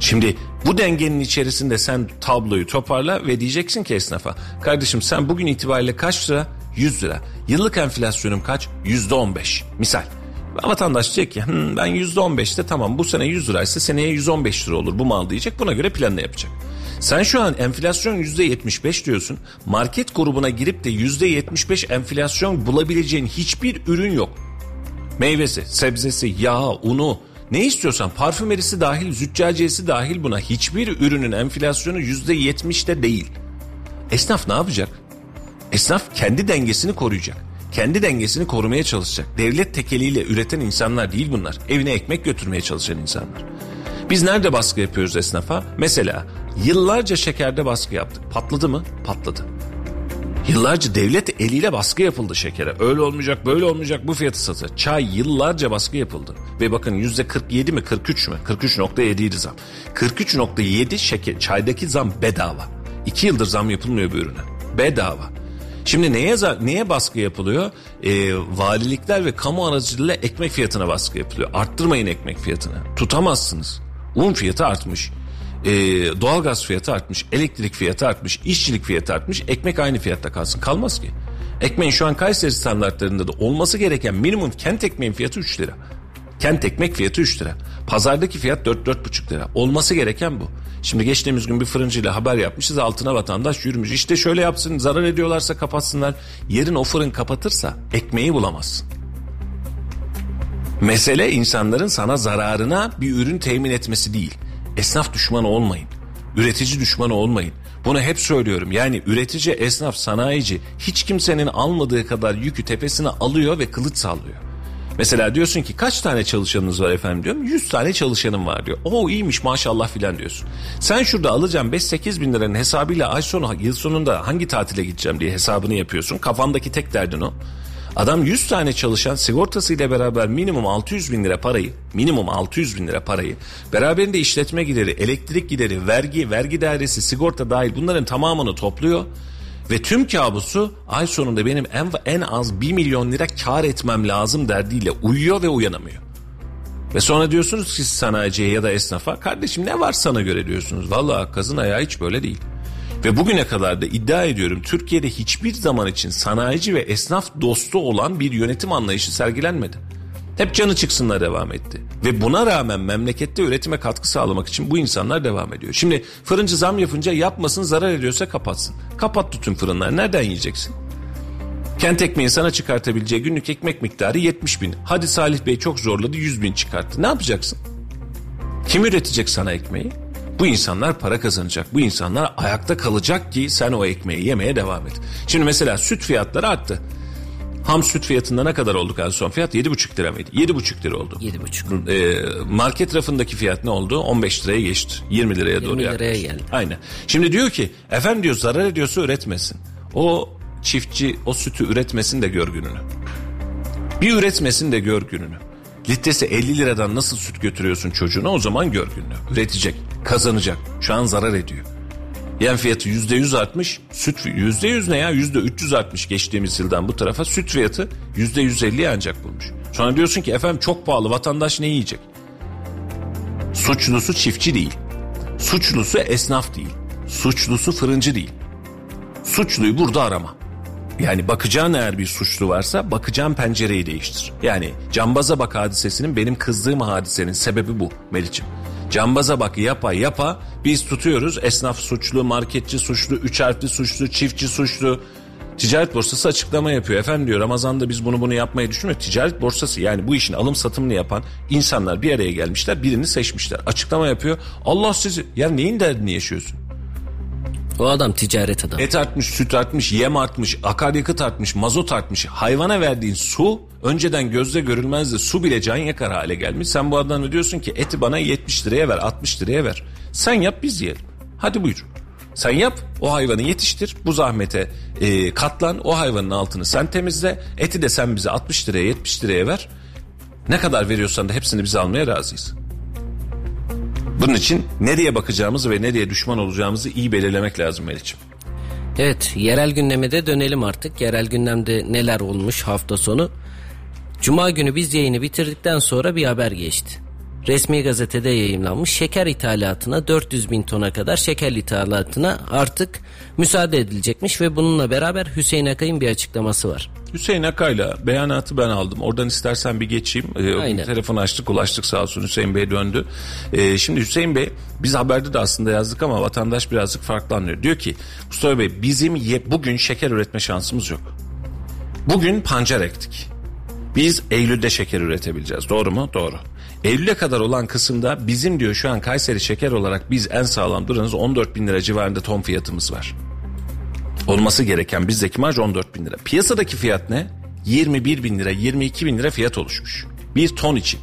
Şimdi bu dengenin içerisinde sen tabloyu toparla ve diyeceksin ki esnafa kardeşim sen bugün itibariyle kaç lira? 100 lira. Yıllık enflasyonum kaç? Yüzde 15. Misal. Vatandaş diyecek ki Hm, ben yüzde 15'te tamam bu sene 100 liraysa seneye 115 lira olur bu mal diyecek buna göre planla yapacak. Sen şu an enflasyon yüzde 75 diyorsun. Market grubuna girip de yüzde 75 enflasyon bulabileceğin hiçbir ürün yok. Meyvesi, sebzesi, yağı, unu, ne istiyorsan parfümerisi dahil, züccaciyesi dahil buna hiçbir ürünün enflasyonu yüzde yetmişte değil. Esnaf ne yapacak? Esnaf kendi dengesini koruyacak. Kendi dengesini korumaya çalışacak. Devlet tekeliyle üreten insanlar değil bunlar. Evine ekmek götürmeye çalışan insanlar. Biz nerede baskı yapıyoruz esnafa? Mesela yıllarca şekerde baskı yaptık. Patladı mı? Patladı. Yıllarca devlet eliyle baskı yapıldı şekere. Öyle olmayacak, böyle olmayacak bu fiyatı satır. Çay yıllarca baskı yapıldı. Ve bakın yüzde 47 mi 43 mü? 43.7 idi zam. 43.7 şeker, çaydaki zam bedava. İki yıldır zam yapılmıyor bu ürüne. Bedava. Şimdi neye neye baskı yapılıyor? Ee, valilikler ve kamu aracılığıyla ekmek fiyatına baskı yapılıyor. Arttırmayın ekmek fiyatını. Tutamazsınız. Un fiyatı artmış e, doğalgaz fiyatı artmış, elektrik fiyatı artmış, işçilik fiyatı artmış, ekmek aynı fiyatta kalsın. Kalmaz ki. Ekmeğin şu an Kayseri standartlarında da olması gereken minimum kent ekmeğin fiyatı 3 lira. Kent ekmek fiyatı 3 lira. Pazardaki fiyat 4-4,5 lira. Olması gereken bu. Şimdi geçtiğimiz gün bir fırıncıyla haber yapmışız altına vatandaş yürümüş. İşte şöyle yapsın zarar ediyorlarsa kapatsınlar. Yerin o fırın kapatırsa ekmeği bulamazsın. Mesele insanların sana zararına bir ürün temin etmesi değil. Esnaf düşmanı olmayın. Üretici düşmanı olmayın. Bunu hep söylüyorum. Yani üretici, esnaf, sanayici hiç kimsenin almadığı kadar yükü tepesine alıyor ve kılıç sallıyor. Mesela diyorsun ki kaç tane çalışanınız var efendim diyorum. 100 tane çalışanım var diyor. O iyiymiş maşallah filan diyorsun. Sen şurada alacağım 5-8 bin liranın hesabıyla ay sonu yıl sonunda hangi tatile gideceğim diye hesabını yapıyorsun. Kafandaki tek derdin o. Adam 100 tane çalışan sigortasıyla beraber minimum 600 bin lira parayı, minimum 600 bin lira parayı, beraberinde işletme gideri, elektrik gideri, vergi, vergi dairesi, sigorta dahil bunların tamamını topluyor. Ve tüm kabusu ay sonunda benim en, en az 1 milyon lira kar etmem lazım derdiyle uyuyor ve uyanamıyor. Ve sonra diyorsunuz ki sanayiciye ya da esnafa kardeşim ne var sana göre diyorsunuz. Vallahi kazın ayağı hiç böyle değil. Ve bugüne kadar da iddia ediyorum Türkiye'de hiçbir zaman için sanayici ve esnaf dostu olan bir yönetim anlayışı sergilenmedi. Hep canı çıksınlar devam etti. Ve buna rağmen memlekette üretime katkı sağlamak için bu insanlar devam ediyor. Şimdi fırıncı zam yapınca yapmasın zarar ediyorsa kapatsın. Kapat tüm fırınlar nereden yiyeceksin? Kent ekmeğin sana çıkartabileceği günlük ekmek miktarı 70 bin. Hadi Salih Bey çok zorladı 100 bin çıkarttı. Ne yapacaksın? Kim üretecek sana ekmeği? Bu insanlar para kazanacak. Bu insanlar ayakta kalacak ki sen o ekmeği yemeye devam et. Şimdi mesela süt fiyatları arttı. Ham süt fiyatında ne kadar olduk en son fiyat? 7,5 lira mıydı? 7,5 lira oldu. 7,5. Ee, market rafındaki fiyat ne oldu? 15 liraya geçti. 20 liraya 20 doğru liraya yaklaştı. geldi. Aynen. Şimdi diyor ki efendim diyor zarar ediyorsa üretmesin. O çiftçi o sütü üretmesin de gör gününü. Bir üretmesin de gör gününü. Litresi 50 liradan nasıl süt götürüyorsun çocuğuna o zaman gör gününü. Üretecek, kazanacak. Şu an zarar ediyor. Yem fiyatı %100 artmış. Süt %100 ne ya? %300 artmış geçtiğimiz yıldan bu tarafa. Süt fiyatı %150 ancak bulmuş. Sonra diyorsun ki efendim çok pahalı vatandaş ne yiyecek? Suçlusu çiftçi değil. Suçlusu esnaf değil. Suçlusu fırıncı değil. Suçluyu burada arama. Yani bakacağın eğer bir suçlu varsa bakacağın pencereyi değiştir. Yani cambaza bak hadisesinin benim kızdığım hadisenin sebebi bu Melih'ciğim. Cambaza bak yapa yapa biz tutuyoruz esnaf suçlu, marketçi suçlu, üç harfli suçlu, çiftçi suçlu. Ticaret borsası açıklama yapıyor. Efendim diyor Ramazan'da biz bunu bunu yapmayı düşünmüyoruz. Ticaret borsası yani bu işin alım satımını yapan insanlar bir araya gelmişler birini seçmişler. Açıklama yapıyor. Allah sizi ya neyin derdini yaşıyorsun? O adam ticaret adam. Et artmış, süt artmış, yem artmış, akaryakıt artmış, mazot artmış. Hayvana verdiğin su önceden gözle görülmezdi. Su bile can yakar hale gelmiş. Sen bu adamla diyorsun ki eti bana 70 liraya ver, 60 liraya ver. Sen yap biz yiyelim. Hadi buyur. Sen yap o hayvanı yetiştir bu zahmete e, katlan o hayvanın altını sen temizle eti de sen bize 60 liraya 70 liraya ver. Ne kadar veriyorsan da hepsini biz almaya razıyız. Bunun için nereye bakacağımızı ve nereye düşman olacağımızı iyi belirlemek lazım Melih'ciğim. Evet yerel gündeme de dönelim artık. Yerel gündemde neler olmuş hafta sonu. Cuma günü biz yayını bitirdikten sonra bir haber geçti. Resmi gazetede yayınlanmış şeker ithalatına 400 bin tona kadar şeker ithalatına artık müsaade edilecekmiş ve bununla beraber Hüseyin Akay'ın bir açıklaması var. Hüseyin Akay'la beyanatı ben aldım. Oradan istersen bir geçeyim. Ee, Aynen. telefon açtık ulaştık sağ olsun Hüseyin Bey döndü. Ee, şimdi Hüseyin Bey biz haberde de aslında yazdık ama vatandaş birazcık farklı anlıyor. Diyor ki Mustafa Bey bizim ye- bugün şeker üretme şansımız yok. Bugün pancar ektik. Biz Eylül'de şeker üretebileceğiz. Doğru mu? Doğru. Eylül'e kadar olan kısımda bizim diyor şu an Kayseri şeker olarak biz en sağlam duranız 14 bin lira civarında ton fiyatımız var. Olması gereken bizdeki marj 14 bin lira. Piyasadaki fiyat ne? 21 bin lira, 22 bin lira fiyat oluşmuş. Bir ton için.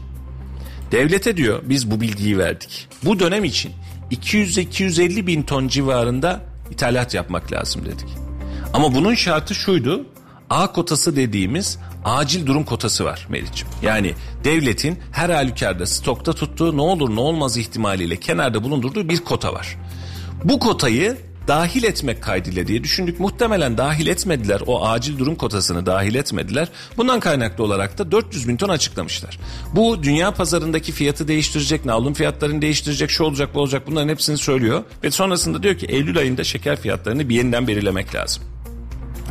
Devlete diyor biz bu bilgiyi verdik. Bu dönem için 200-250 bin ton civarında ithalat yapmak lazım dedik. Ama bunun şartı şuydu. A kotası dediğimiz acil durum kotası var Meriç'im. Yani devletin her halükarda stokta tuttuğu ne olur ne olmaz ihtimaliyle kenarda bulundurduğu bir kota var. Bu kotayı dahil etmek kaydıyla diye düşündük. Muhtemelen dahil etmediler. O acil durum kotasını dahil etmediler. Bundan kaynaklı olarak da 400 bin ton açıklamışlar. Bu dünya pazarındaki fiyatı değiştirecek, navlun fiyatlarını değiştirecek, şu olacak bu olacak bunların hepsini söylüyor. Ve sonrasında diyor ki Eylül ayında şeker fiyatlarını bir yeniden belirlemek lazım.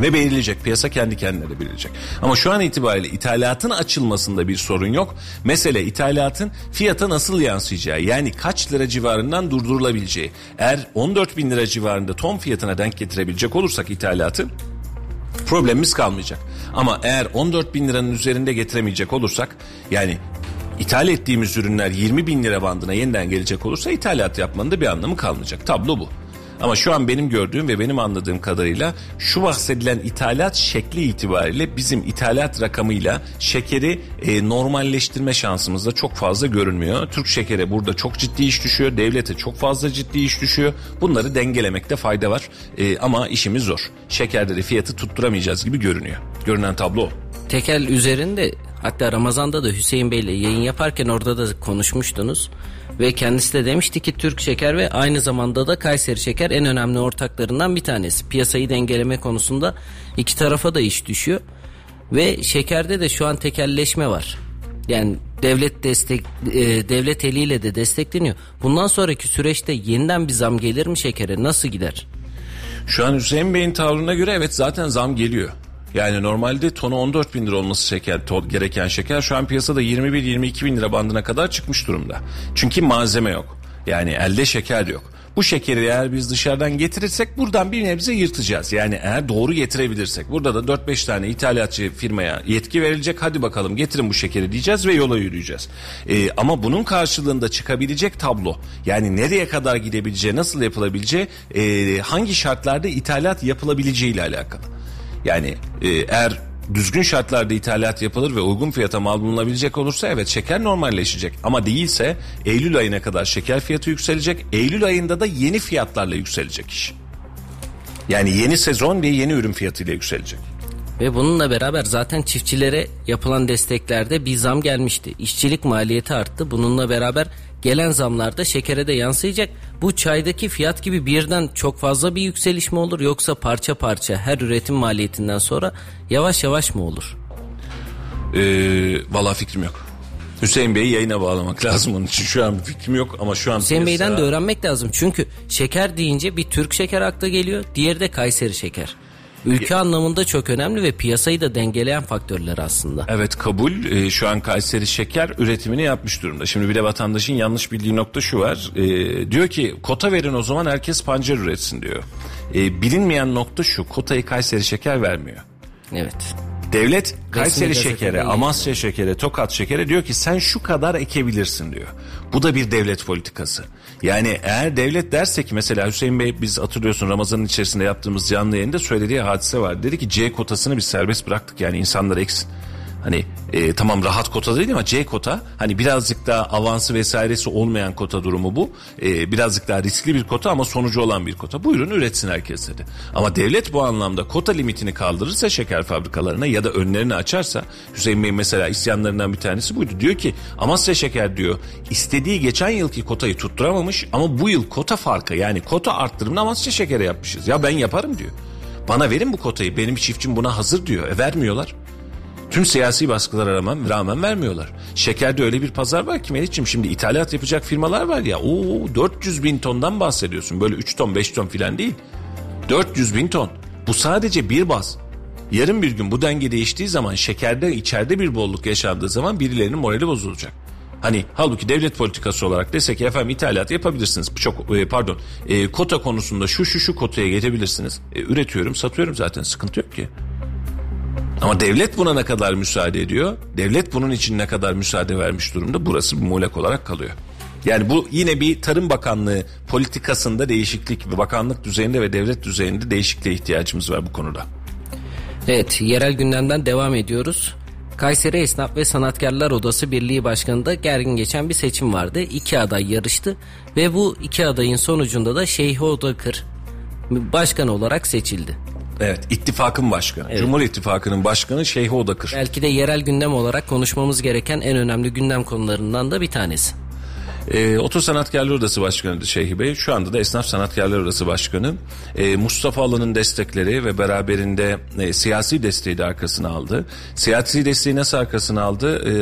Ve belirleyecek. Piyasa kendi kendine de belirleyecek. Ama şu an itibariyle ithalatın açılmasında bir sorun yok. Mesele ithalatın fiyata nasıl yansıyacağı. Yani kaç lira civarından durdurulabileceği. Eğer 14 bin lira civarında ton fiyatına denk getirebilecek olursak ithalatı problemimiz kalmayacak. Ama eğer 14 bin liranın üzerinde getiremeyecek olursak yani ithal ettiğimiz ürünler 20 bin lira bandına yeniden gelecek olursa ithalat yapmanın da bir anlamı kalmayacak. Tablo bu. Ama şu an benim gördüğüm ve benim anladığım kadarıyla şu bahsedilen ithalat şekli itibariyle bizim ithalat rakamıyla şekeri e, normalleştirme şansımız da çok fazla görünmüyor. Türk şekere burada çok ciddi iş düşüyor. Devlete çok fazla ciddi iş düşüyor. Bunları dengelemekte fayda var. E, ama işimiz zor. Şekerde de fiyatı tutturamayacağız gibi görünüyor. Görünen tablo o. Tekel üzerinde hatta Ramazan'da da Hüseyin Bey ile yayın yaparken orada da konuşmuştunuz. Ve kendisi de demişti ki Türk Şeker ve aynı zamanda da Kayseri Şeker en önemli ortaklarından bir tanesi. Piyasayı dengeleme konusunda iki tarafa da iş düşüyor. Ve şekerde de şu an tekelleşme var. Yani devlet destek e, devlet eliyle de destekleniyor. Bundan sonraki süreçte yeniden bir zam gelir mi şekere? Nasıl gider? Şu an Hüseyin Bey'in tavrına göre evet zaten zam geliyor. Yani normalde tonu 14 bin lira olması şeker, to, gereken şeker şu an piyasada 21-22 bin lira bandına kadar çıkmış durumda. Çünkü malzeme yok. Yani elde şeker yok. Bu şekeri eğer biz dışarıdan getirirsek buradan bir nebze yırtacağız. Yani eğer doğru getirebilirsek. Burada da 4-5 tane ithalatçı firmaya yetki verilecek. Hadi bakalım getirin bu şekeri diyeceğiz ve yola yürüyeceğiz. Ee, ama bunun karşılığında çıkabilecek tablo. Yani nereye kadar gidebileceği, nasıl yapılabileceği, e, hangi şartlarda ithalat yapılabileceği ile alakalı. Yani e, eğer düzgün şartlarda ithalat yapılır ve uygun fiyata mal bulunabilecek olursa evet şeker normalleşecek. Ama değilse Eylül ayına kadar şeker fiyatı yükselecek. Eylül ayında da yeni fiyatlarla yükselecek iş. Yani yeni sezon ve yeni ürün fiyatıyla yükselecek. Ve bununla beraber zaten çiftçilere yapılan desteklerde bir zam gelmişti. İşçilik maliyeti arttı. Bununla beraber gelen zamlarda şekere de yansıyacak. Bu çaydaki fiyat gibi birden çok fazla bir yükseliş mi olur yoksa parça parça her üretim maliyetinden sonra yavaş yavaş mı olur? Ee, Valla fikrim yok. Hüseyin Bey'i yayına bağlamak <laughs> lazım onun için. Şu an bir fikrim yok ama şu an... Hüseyin piyasa... Bey'den de öğrenmek lazım. Çünkü şeker deyince bir Türk şeker akla geliyor. Diğeri de Kayseri şeker. Ülke anlamında çok önemli ve piyasayı da dengeleyen faktörler aslında. Evet kabul. Ee, şu an Kayseri şeker üretimini yapmış durumda. Şimdi bir de vatandaşın yanlış bildiği nokta şu var. Ee, diyor ki kota verin o zaman herkes pancar üretsin diyor. Ee, bilinmeyen nokta şu. Kotayı Kayseri şeker vermiyor. Evet. Devlet Kayseri şekere. Amasya şekere, Tokat şekere diyor ki sen şu kadar ekebilirsin diyor. Bu da bir devlet politikası. Yani eğer devlet derse ki mesela Hüseyin Bey biz hatırlıyorsun Ramazan'ın içerisinde yaptığımız canlı yayında söylediği hadise var. Dedi ki C kotasını biz serbest bıraktık yani insanlar eksin. Hani e, tamam rahat kota değil ama C kota hani birazcık daha avansı vesairesi olmayan kota durumu bu. E, birazcık daha riskli bir kota ama sonucu olan bir kota. Buyurun üretsin herkes dedi. Ama devlet bu anlamda kota limitini kaldırırsa şeker fabrikalarına ya da önlerini açarsa Hüseyin Bey'in mesela isyanlarından bir tanesi buydu. Diyor ki Amasya Şeker diyor istediği geçen yılki kotayı tutturamamış ama bu yıl kota farkı yani kota arttırımını Amasya Şeker'e yapmışız. Ya ben yaparım diyor. Bana verin bu kotayı benim çiftçim buna hazır diyor. E vermiyorlar. Tüm siyasi baskılara rağmen, rağmen vermiyorlar. Şekerde öyle bir pazar var ki Melih'ciğim şimdi ithalat yapacak firmalar var ya. Oo 400 bin tondan bahsediyorsun. Böyle 3 ton 5 ton filan değil. 400 bin ton. Bu sadece bir baz. Yarın bir gün bu denge değiştiği zaman şekerde içeride bir bolluk yaşandığı zaman birilerinin morali bozulacak. Hani halbuki devlet politikası olarak desek ki efendim ithalat yapabilirsiniz. Çok e, pardon e, kota konusunda şu şu şu kotaya gelebilirsiniz. E, üretiyorum satıyorum zaten sıkıntı yok ki. Ama devlet buna ne kadar müsaade ediyor? Devlet bunun için ne kadar müsaade vermiş durumda? Burası bir muğlak olarak kalıyor. Yani bu yine bir Tarım Bakanlığı politikasında değişiklik ve bakanlık düzeyinde ve devlet düzeyinde değişikliğe ihtiyacımız var bu konuda. Evet yerel gündemden devam ediyoruz. Kayseri Esnaf ve Sanatkarlar Odası Birliği Başkanı'nda gergin geçen bir seçim vardı. İki aday yarıştı ve bu iki adayın sonucunda da Şeyhi Odakır başkan olarak seçildi. Evet, ittifakın başkanı. Cumhur İttifakı'nın başkanı Şeyhi Odakır. Belki de yerel gündem olarak konuşmamız gereken en önemli gündem konularından da bir tanesi. E, Oto Sanatkarlar Odası Başkanı'ydı Şeyhi Bey. Şu anda da Esnaf Sanatkarlar Odası Başkanı. E, Mustafa Alan'ın destekleri ve beraberinde e, siyasi desteği de arkasına aldı. Siyasi desteği nasıl arkasına aldı? E,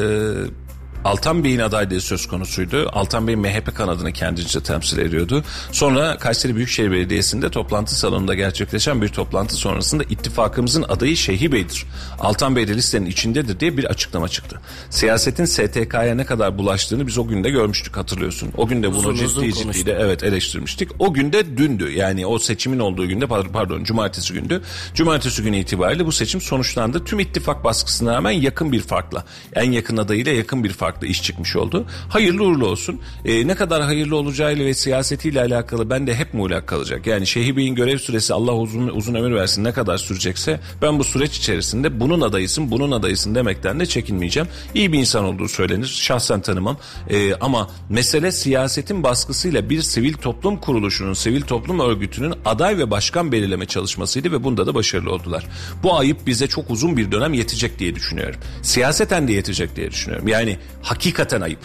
Altan Bey'in adaylığı söz konusuydu. Altan Bey MHP kanadını kendince temsil ediyordu. Sonra Kayseri Büyükşehir Belediyesi'nde toplantı salonunda gerçekleşen bir toplantı sonrasında ittifakımızın adayı Şeyhi Bey'dir. Altan Bey de listenin içindedir diye bir açıklama çıktı. Siyasetin STK'ya ne kadar bulaştığını biz o günde görmüştük hatırlıyorsun. O günde bunu Uzun uzun ciddi ciddi konuştuk. de evet eleştirmiştik. O günde dündü. Yani o seçimin olduğu günde pardon cumartesi gündü. Cumartesi günü itibariyle bu seçim sonuçlandı. Tüm ittifak baskısına rağmen yakın bir farkla. En yakın adayıyla yakın bir farkla iş çıkmış oldu. Hayırlı uğurlu olsun. Ee, ne kadar hayırlı olacağıyla ve siyasetiyle alakalı ben de hep muğlak kalacak. Yani Şeyhi Bey'in görev süresi Allah uzun uzun ömür versin ne kadar sürecekse ben bu süreç içerisinde bunun adayısın bunun adayısın demekten de çekinmeyeceğim. İyi bir insan olduğu söylenir. Şahsen tanımam. Ee, ama mesele siyasetin baskısıyla bir sivil toplum kuruluşunun, sivil toplum örgütünün aday ve başkan belirleme çalışmasıydı ve bunda da başarılı oldular. Bu ayıp bize çok uzun bir dönem yetecek diye düşünüyorum. Siyaseten de yetecek diye düşünüyorum. Yani hakikaten ayıp.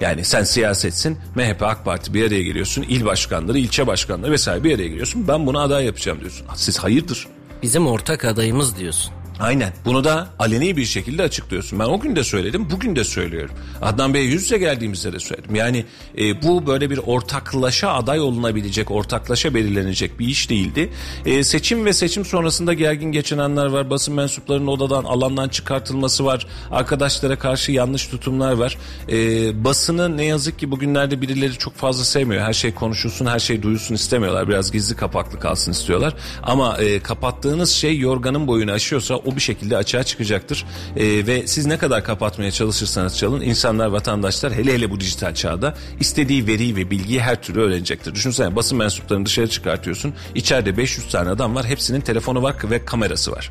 Yani sen siyasetsin, MHP, AK Parti bir araya geliyorsun, il başkanları, ilçe başkanları vesaire bir araya geliyorsun. Ben bunu aday yapacağım diyorsun. Siz hayırdır? Bizim ortak adayımız diyorsun. Aynen. Bunu da aleni bir şekilde açıklıyorsun. Ben o gün de söyledim, bugün de söylüyorum. Adnan Bey'e yüz yüze geldiğimizde de söyledim. Yani e, bu böyle bir ortaklaşa aday olunabilecek, ortaklaşa belirlenecek bir iş değildi. E, seçim ve seçim sonrasında gergin geçen anlar var. Basın mensuplarının odadan, alandan çıkartılması var. Arkadaşlara karşı yanlış tutumlar var. E, basını ne yazık ki bugünlerde birileri çok fazla sevmiyor. Her şey konuşulsun, her şey duyulsun istemiyorlar. Biraz gizli kapaklı kalsın istiyorlar. Ama e, kapattığınız şey yorganın boyunu aşıyorsa o bir şekilde açığa çıkacaktır. Ee, ve siz ne kadar kapatmaya çalışırsanız çalın insanlar vatandaşlar hele hele bu dijital çağda istediği veriyi ve bilgiyi her türlü öğrenecektir. Düşünsene basın mensuplarını dışarı çıkartıyorsun. İçeride 500 tane adam var hepsinin telefonu var ve kamerası var.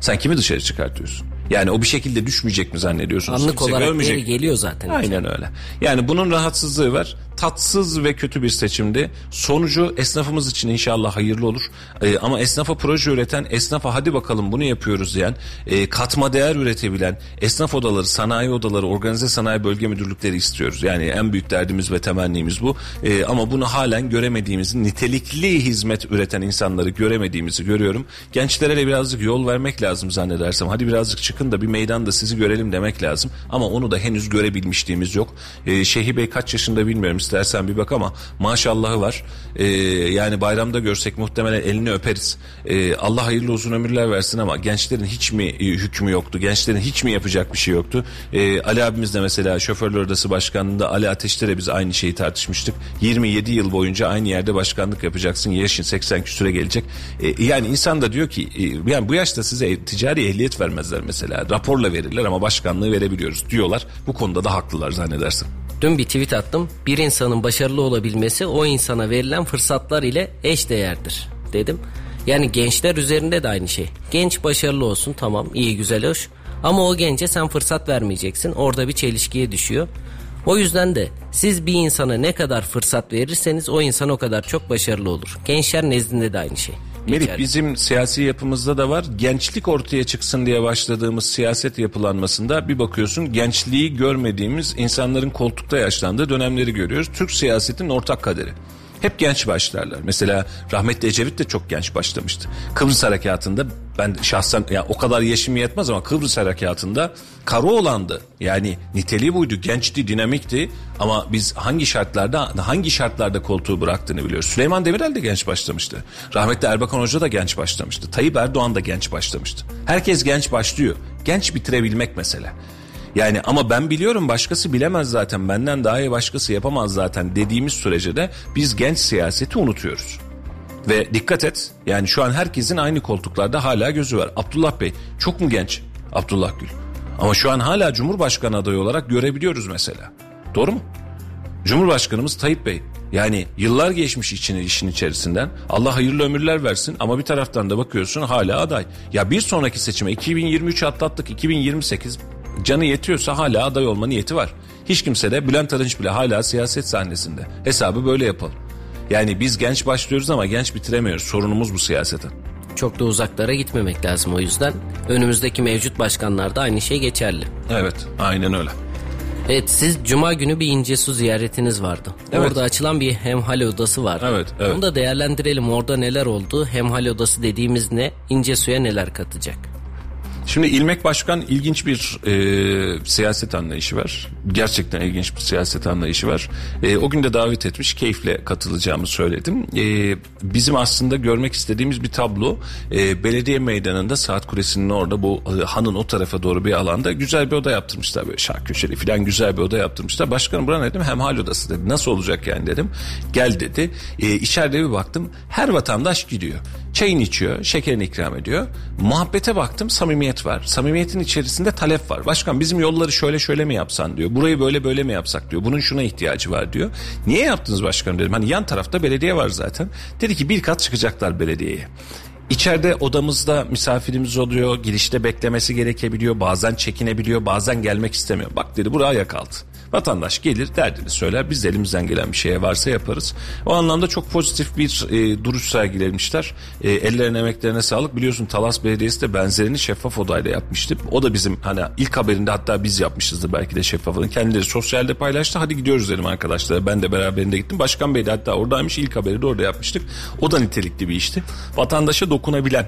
Sen kimi dışarı çıkartıyorsun? Yani o bir şekilde düşmeyecek mi zannediyorsunuz? Anlık Kimse olarak görmeyecek. geliyor zaten. Aynen öyle. Yani bunun rahatsızlığı var. Tatsız ve kötü bir seçimdi. Sonucu esnafımız için inşallah hayırlı olur. Ee, ama esnafa proje üreten, esnafa hadi bakalım bunu yapıyoruz diyen, e, katma değer üretebilen esnaf odaları, sanayi odaları, organize sanayi bölge müdürlükleri istiyoruz. Yani en büyük derdimiz ve temennimiz bu. Ee, ama bunu halen göremediğimizi, nitelikli hizmet üreten insanları göremediğimizi görüyorum. Gençlere de birazcık yol vermek lazım zannedersem. Hadi birazcık çıkın da bir meydanda sizi görelim demek lazım. Ama onu da henüz görebilmişliğimiz yok. Ee, Şehi Bey kaç yaşında bilmiyorum istersen bir bak ama maşallahı var. Ee, yani bayramda görsek muhtemelen elini öperiz. Ee, Allah hayırlı uzun ömürler versin ama gençlerin hiç mi e, hükmü yoktu? Gençlerin hiç mi yapacak bir şey yoktu? Ee, Ali abimiz de mesela şoförler odası başkanlığında Ali Ateş'te de biz aynı şeyi tartışmıştık. 27 yıl boyunca aynı yerde başkanlık yapacaksın. Yaşın 80 küsüre gelecek. Ee, yani insan da diyor ki e, yani bu yaşta size ticari ehliyet vermezler mesela. Raporla verirler ama başkanlığı verebiliyoruz diyorlar. Bu konuda da haklılar zannedersin. Dün bir tweet attım. Bir insanın başarılı olabilmesi o insana verilen fırsatlar ile eş değerdir dedim. Yani gençler üzerinde de aynı şey. Genç başarılı olsun tamam iyi güzel hoş. Ama o gence sen fırsat vermeyeceksin. Orada bir çelişkiye düşüyor. O yüzden de siz bir insana ne kadar fırsat verirseniz o insan o kadar çok başarılı olur. Gençler nezdinde de aynı şey. Melih bizim siyasi yapımızda da var. Gençlik ortaya çıksın diye başladığımız siyaset yapılanmasında bir bakıyorsun gençliği görmediğimiz insanların koltukta yaşlandığı dönemleri görüyoruz. Türk siyasetinin ortak kaderi. Hep genç başlarlar. Mesela rahmetli Ecevit de çok genç başlamıştı. Kıbrıs Harekatı'nda ben şahsen ya o kadar yaşım yetmez ama Kıbrıs Harekatı'nda Karaoğlan'dı. Yani niteliği buydu. Gençti, dinamikti ama biz hangi şartlarda hangi şartlarda koltuğu bıraktığını biliyoruz. Süleyman Demirel de genç başlamıştı. Rahmetli Erbakan Hoca da genç başlamıştı. Tayyip Erdoğan da genç başlamıştı. Herkes genç başlıyor. Genç bitirebilmek mesele. Yani ama ben biliyorum başkası bilemez zaten benden daha iyi başkası yapamaz zaten dediğimiz sürece de biz genç siyaseti unutuyoruz. Ve dikkat et yani şu an herkesin aynı koltuklarda hala gözü var. Abdullah Bey çok mu genç? Abdullah Gül. Ama şu an hala Cumhurbaşkanı adayı olarak görebiliyoruz mesela. Doğru mu? Cumhurbaşkanımız Tayyip Bey. Yani yıllar geçmiş için, işin içerisinden. Allah hayırlı ömürler versin ama bir taraftan da bakıyorsun hala aday. Ya bir sonraki seçime 2023 atlattık 2028 canı yetiyorsa hala aday olma niyeti var. Hiç kimse de Bülent Arınç bile hala siyaset sahnesinde. Hesabı böyle yapalım. Yani biz genç başlıyoruz ama genç bitiremiyoruz. Sorunumuz bu siyasetin. Çok da uzaklara gitmemek lazım o yüzden. Önümüzdeki mevcut başkanlarda aynı şey geçerli. Evet aynen öyle. Evet siz cuma günü bir İncesu ziyaretiniz vardı. Evet. Orada açılan bir hemhal odası var. Evet, evet. Onu da değerlendirelim. Orada neler oldu? Hemhal odası dediğimiz ne? İncesu'ya neler katacak? Şimdi İlmek Başkan ilginç bir e, siyaset anlayışı var. Gerçekten ilginç bir siyaset anlayışı var. E, o gün de davet etmiş, keyifle katılacağımı söyledim. E, bizim aslında görmek istediğimiz bir tablo. E, belediye meydanında saat kulesinin orada bu e, hanın o tarafa doğru bir alanda güzel bir oda yaptırmışlar. Böyle şark köşeli falan güzel bir oda yaptırmışlar. Başkanım buna ne dedim? Hemhal odası dedi. Nasıl olacak yani dedim. Gel dedi. E, içeride bir baktım. Her vatandaş gidiyor. Çayını içiyor, şekerini ikram ediyor. Muhabbete baktım, samimiyet var. Samimiyetin içerisinde talep var. Başkan bizim yolları şöyle şöyle mi yapsan diyor. Burayı böyle böyle mi yapsak diyor. Bunun şuna ihtiyacı var diyor. Niye yaptınız başkanım dedim. Hani yan tarafta belediye var zaten. Dedi ki bir kat çıkacaklar belediyeye. İçeride odamızda misafirimiz oluyor. Girişte beklemesi gerekebiliyor. Bazen çekinebiliyor. Bazen gelmek istemiyor. Bak dedi buraya kaldı. Vatandaş gelir derdini söyler biz de elimizden gelen bir şeye varsa yaparız. O anlamda çok pozitif bir e, duruş sergilemişler. E, ellerine emeklerine sağlık. Biliyorsun Talas Belediyesi de benzerini şeffaf odayla yapmıştı. O da bizim hani ilk haberinde hatta biz yapmışızdır belki de şeffafını. Kendileri sosyalde paylaştı. Hadi gidiyoruz dedim arkadaşlar. Ben de beraberinde gittim. Başkan Bey de hatta oradaymış. ilk haberi de orada yapmıştık. O da nitelikli bir işti. Vatandaşa dokunabilen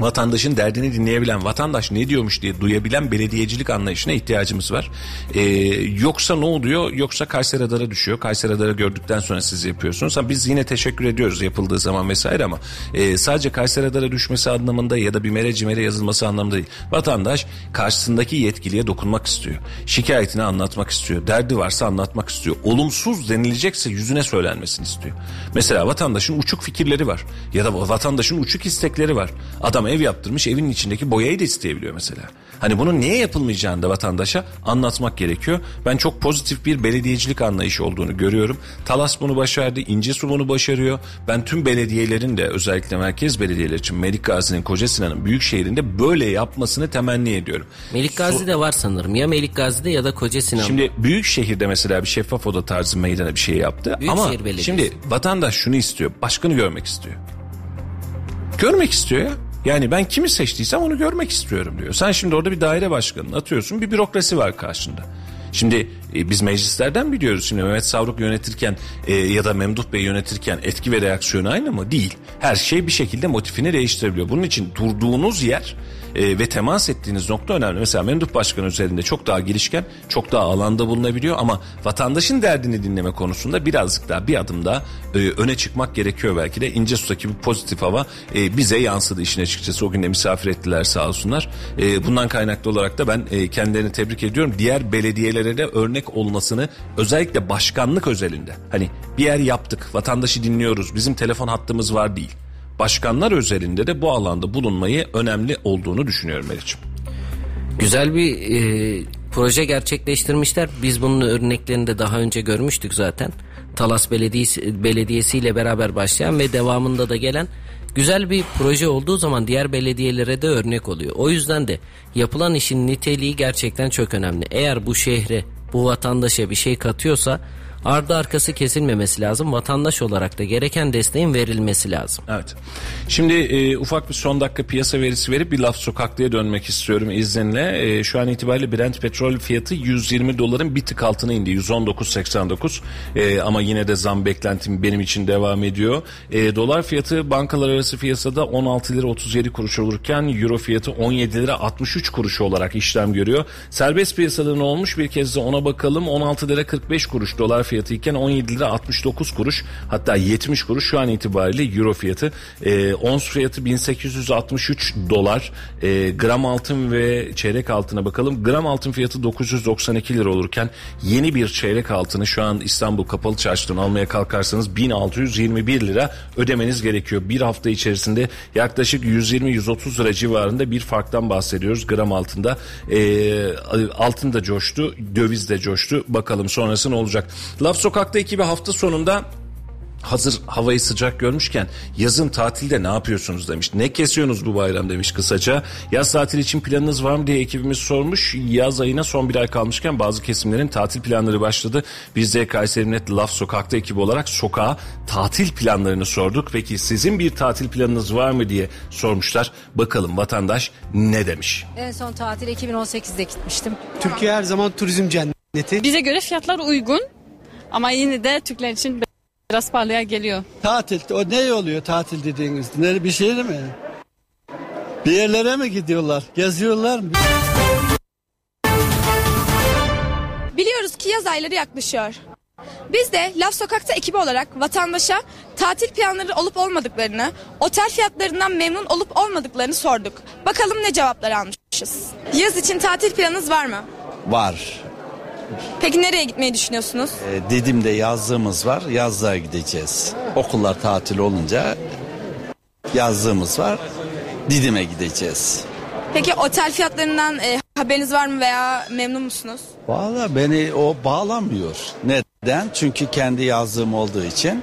vatandaşın derdini dinleyebilen, vatandaş ne diyormuş diye duyabilen belediyecilik anlayışına ihtiyacımız var. Ee, yoksa ne oluyor? Yoksa Kayseri Radar'a düşüyor. Kayseri Radar'ı gördükten sonra siz yapıyorsunuz. Ha, biz yine teşekkür ediyoruz yapıldığı zaman vesaire ama e, sadece Kayseri Radar'a düşmesi anlamında ya da bir mere cimere yazılması anlamında değil. Vatandaş karşısındaki yetkiliye dokunmak istiyor. Şikayetini anlatmak istiyor. Derdi varsa anlatmak istiyor. Olumsuz denilecekse yüzüne söylenmesini istiyor. Mesela vatandaşın uçuk fikirleri var. Ya da vatandaşın uçuk istekleri var. Adam Adam ev yaptırmış evin içindeki boyayı da isteyebiliyor mesela. Hani bunun niye yapılmayacağını da vatandaşa anlatmak gerekiyor. Ben çok pozitif bir belediyecilik anlayışı olduğunu görüyorum. Talas bunu başardı, İncesu bunu başarıyor. Ben tüm belediyelerin de özellikle merkez belediyeler için Melik Gazi'nin, Koca Sinan'ın büyük şehrinde böyle yapmasını temenni ediyorum. Melik Gazi'de var sanırım. Ya Melik Gazi'de ya da Koca Sinan'da. Şimdi büyük şehirde mesela bir şeffaf oda tarzı meydana bir şey yaptı. Büyükşehir Ama şimdi vatandaş şunu istiyor. Başkanı görmek istiyor. Görmek istiyor ya. Yani ben kimi seçtiysem onu görmek istiyorum diyor. Sen şimdi orada bir daire başkanını atıyorsun. Bir bürokrasi var karşında. Şimdi e, biz meclislerden biliyoruz şimdi Mehmet Savruk yönetirken e, ya da Memduh Bey yönetirken etki ve reaksiyonu aynı mı? Değil. Her şey bir şekilde motifini değiştirebiliyor. Bunun için durduğunuz yer e, ve temas ettiğiniz nokta önemli. Mesela Memduh Başkan üzerinde çok daha girişken, çok daha alanda bulunabiliyor ama vatandaşın derdini dinleme konusunda birazcık daha bir adım daha öne çıkmak gerekiyor belki de. İncesu'daki bu pozitif hava bize yansıdı işin açıkçası. O gün de misafir ettiler sağ olsunlar. Bundan kaynaklı olarak da ben e, kendilerini tebrik ediyorum. Diğer belediyelere de örnek olmasını özellikle başkanlık özelinde. Hani bir yer yaptık, vatandaşı dinliyoruz, bizim telefon hattımız var değil. Başkanlar özelinde de bu alanda bulunmayı önemli olduğunu düşünüyorum Meriç'im. Güzel bir e, proje gerçekleştirmişler. Biz bunun örneklerini de daha önce görmüştük zaten. Talas Belediyesi, Belediyesi ile beraber başlayan ve devamında da gelen güzel bir proje olduğu zaman diğer belediyelere de örnek oluyor. O yüzden de yapılan işin niteliği gerçekten çok önemli. Eğer bu şehre, bu vatandaşa bir şey katıyorsa ardı arkası kesilmemesi lazım. Vatandaş olarak da gereken desteğin verilmesi lazım. Evet. Şimdi e, ufak bir son dakika piyasa verisi verip bir laf sokaklıya dönmek istiyorum izninle. E, şu an itibariyle Brent petrol fiyatı 120 doların bir tık altına indi. 119.89 e, ama yine de zam beklentim benim için devam ediyor. E, dolar fiyatı bankalar arası piyasada 16 lira 37 kuruş olurken euro fiyatı 17 lira 63 kuruş olarak işlem görüyor. Serbest piyasada ne olmuş bir kez de ona bakalım. 16 lira 45 kuruş dolar fiyatı iken 17 lira 69 kuruş hatta 70 kuruş şu an itibariyle euro fiyatı. E, ons fiyatı 1863 dolar. E, gram altın ve çeyrek altına bakalım. Gram altın fiyatı 992 lira olurken yeni bir çeyrek altını şu an İstanbul Kapalı Çarşı'dan almaya kalkarsanız 1621 lira ödemeniz gerekiyor. Bir hafta içerisinde yaklaşık 120-130 lira civarında bir farktan bahsediyoruz gram altında. E, altın da coştu, döviz de coştu. Bakalım sonrası ne olacak? Laf Sokak'ta ekibi hafta sonunda hazır havayı sıcak görmüşken yazın tatilde ne yapıyorsunuz demiş. Ne kesiyorsunuz bu bayram demiş kısaca. Yaz tatil için planınız var mı diye ekibimiz sormuş. Yaz ayına son bir ay kalmışken bazı kesimlerin tatil planları başladı. Biz de Kayseri Net Laf Sokak'ta ekibi olarak sokağa tatil planlarını sorduk. Peki sizin bir tatil planınız var mı diye sormuşlar. Bakalım vatandaş ne demiş. En son tatil 2018'de gitmiştim. Türkiye her zaman turizm cenneti. Bize göre fiyatlar uygun ama yine de Türkler için biraz pahalıya geliyor. Tatil o ne oluyor tatil dediğiniz? Ne bir şey mi? Bir yerlere mi gidiyorlar? Geziyorlar mı? Biliyoruz ki yaz ayları yaklaşıyor. Biz de Laf Sokak'ta ekibi olarak vatandaşa tatil planları olup olmadıklarını, otel fiyatlarından memnun olup olmadıklarını sorduk. Bakalım ne cevaplar almışız. Yaz için tatil planınız var mı? Var. Peki nereye gitmeyi düşünüyorsunuz? E, Didim'de yazlığımız var. Yazlığa gideceğiz. Okullar tatil olunca yazlığımız var. Didim'e gideceğiz. Peki otel fiyatlarından e, haberiniz var mı veya memnun musunuz? Valla beni o bağlamıyor. Neden? Çünkü kendi yazlığım olduğu için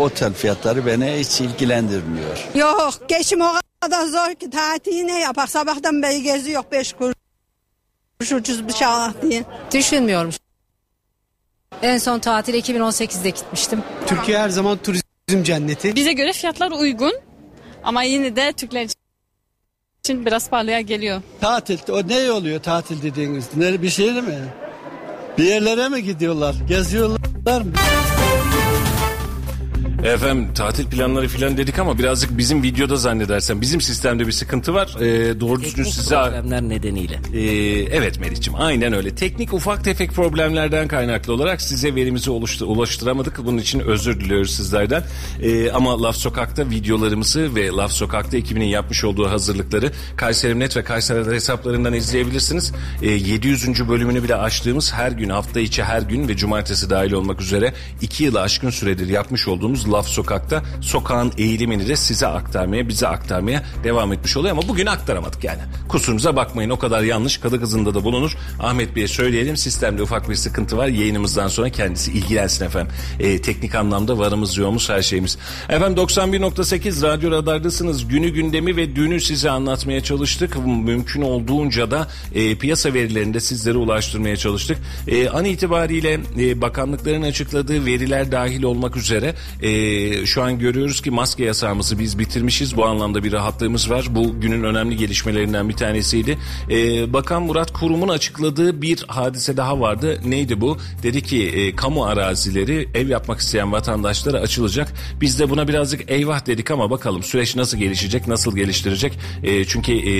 otel fiyatları beni hiç ilgilendirmiyor. Yok geçim o kadar zor ki tatili ne yapak sabahtan beri geziyor beş kuruş ucuz bir şey diye. Düşünmüyorum. En son tatil 2018'de gitmiştim. Türkiye her zaman turizm cenneti. Bize göre fiyatlar uygun ama yine de Türkler için biraz pahalıya geliyor. Tatil o ne oluyor tatil dediğiniz? Ne bir şey mi? Bir yerlere mi gidiyorlar? Geziyorlar mı? Efendim tatil planları filan dedik ama birazcık bizim videoda zannedersen bizim sistemde bir sıkıntı var. Ee, doğru düzgün Teknik size... problemler nedeniyle. Ee, evet Meriç'im aynen öyle. Teknik ufak tefek problemlerden kaynaklı olarak size verimizi oluştu- ulaştıramadık. Bunun için özür diliyoruz sizlerden. Ee, ama Laf Sokak'ta videolarımızı ve Laf Sokak'ta ekibinin yapmış olduğu hazırlıkları Kayseri Net ve Kayseri hesaplarından izleyebilirsiniz. Ee, 700. bölümünü bile açtığımız her gün hafta içi her gün ve cumartesi dahil olmak üzere iki yılı aşkın süredir yapmış olduğumuz Laf Sokak'ta sokağın eğilimini de size aktarmaya, bize aktarmaya devam etmiş oluyor ama bugün aktaramadık yani. Kusurumuza bakmayın o kadar yanlış kadı kızında da bulunur. Ahmet Bey'e söyleyelim sistemde ufak bir sıkıntı var. Yayınımızdan sonra kendisi ilgilensin efendim. E, teknik anlamda varımız yoğumuz her şeyimiz. Efendim 91.8 Radyo Radar'dasınız. Günü gündemi ve dünü size anlatmaya çalıştık. Mümkün olduğunca da e, piyasa verilerini de sizlere ulaştırmaya çalıştık. E, an itibariyle e, bakanlıkların açıkladığı veriler dahil olmak üzere e, şu an görüyoruz ki maske yasağımızı biz bitirmişiz. Bu anlamda bir rahatlığımız var. Bu günün önemli gelişmelerinden bir tanesiydi. E, Bakan Murat Kurum'un açıkladığı bir hadise daha vardı. Neydi bu? Dedi ki e, kamu arazileri ev yapmak isteyen vatandaşlara açılacak. Biz de buna birazcık eyvah dedik ama bakalım süreç nasıl gelişecek, nasıl geliştirecek? E, çünkü e,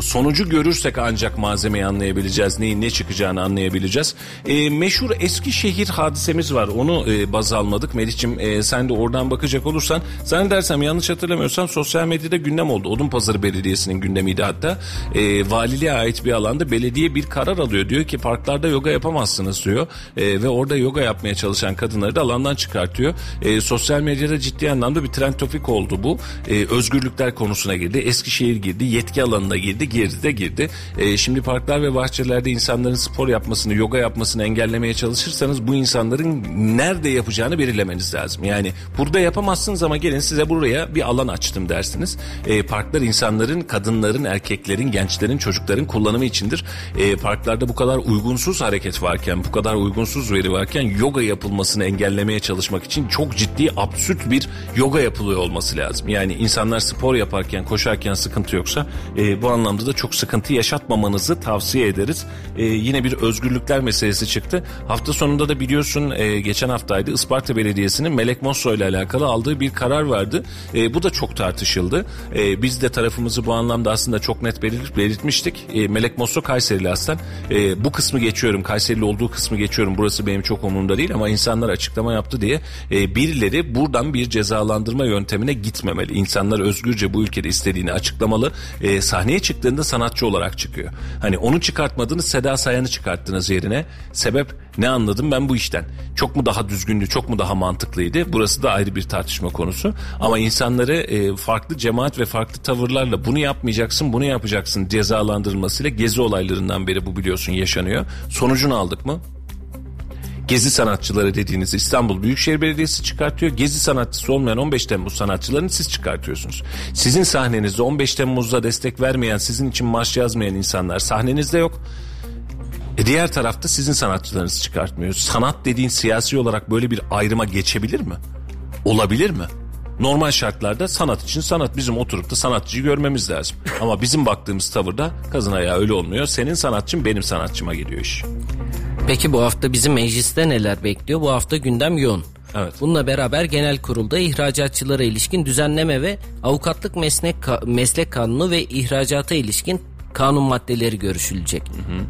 sonucu görürsek ancak malzemeyi anlayabileceğiz. Neyin ne çıkacağını anlayabileceğiz. E, meşhur Eskişehir hadisemiz var. Onu e, baz almadık. Melih'ciğim e, sen de oradan bakacak olursan zannedersem yanlış hatırlamıyorsam sosyal medyada gündem oldu. Odunpazarı Belediyesi'nin gündemiydi hatta. E, valiliğe ait bir alanda belediye bir karar alıyor. Diyor ki parklarda yoga yapamazsınız diyor. E, ve orada yoga yapmaya çalışan kadınları da alandan çıkartıyor. E, sosyal medyada ciddi anlamda bir trend topik oldu bu. E, özgürlükler konusuna girdi. Eskişehir girdi. Yetki alanına girdi. Girdi de girdi. E, şimdi parklar ve bahçelerde insanların spor yapmasını, yoga yapmasını engellemeye çalışırsanız bu insanların nerede yapacağını belirlemeniz lazım. Yani burada yapamazsınız ama gelin size buraya bir alan açtım dersiniz. E, parklar insanların, kadınların, erkeklerin, gençlerin, çocukların kullanımı içindir. E, parklarda bu kadar uygunsuz hareket varken, bu kadar uygunsuz veri varken yoga yapılmasını engellemeye çalışmak için çok ciddi absürt bir yoga yapılıyor olması lazım. Yani insanlar spor yaparken, koşarken sıkıntı yoksa e, bu anlamda da çok sıkıntı yaşatmamanızı tavsiye ederiz. E, yine bir özgürlükler meselesi çıktı. Hafta sonunda da biliyorsun e, geçen haftaydı Isparta Belediyesi'nin Melek Mosso ile alakalı aldığı bir karar vardı. E, bu da çok tartışıldı. E, biz de tarafımızı bu anlamda aslında çok net belirt, belirtmiştik. E, Melek Mosso Kayserili aslan. E, bu kısmı geçiyorum. Kayserili olduğu kısmı geçiyorum. Burası benim çok umurumda değil ama insanlar açıklama yaptı diye e, birileri buradan bir cezalandırma yöntemine gitmemeli. İnsanlar özgürce bu ülkede istediğini açıklamalı. E, sahneye çıktığında sanatçı olarak çıkıyor. Hani onu çıkartmadınız Seda Sayan'ı çıkarttınız yerine. Sebep ne anladım ben bu işten? Çok mu daha düzgündü, çok mu daha mantıklıydı? Burası da ayrı bir tartışma konusu. Ama insanları e, farklı cemaat ve farklı tavırlarla bunu yapmayacaksın, bunu yapacaksın cezalandırılmasıyla gezi olaylarından beri bu biliyorsun yaşanıyor. Sonucunu aldık mı? Gezi sanatçıları dediğiniz İstanbul Büyükşehir Belediyesi çıkartıyor. Gezi sanatçısı olmayan 15 Temmuz sanatçılarını siz çıkartıyorsunuz. Sizin sahnenizde 15 Temmuz'da destek vermeyen, sizin için marş yazmayan insanlar sahnenizde yok. E diğer tarafta sizin sanatçılarınızı çıkartmıyor. Sanat dediğin siyasi olarak böyle bir ayrıma geçebilir mi? Olabilir mi? Normal şartlarda sanat için sanat bizim oturup da sanatçıyı görmemiz lazım. Ama bizim baktığımız tavırda kazın ayağı öyle olmuyor. Senin sanatçın benim sanatçıma geliyor iş. Peki bu hafta bizim mecliste neler bekliyor? Bu hafta gündem yoğun. Evet. Bununla beraber genel kurulda ihracatçılara ilişkin düzenleme ve avukatlık meslek, meslek kanunu ve ihracata ilişkin kanun maddeleri görüşülecek.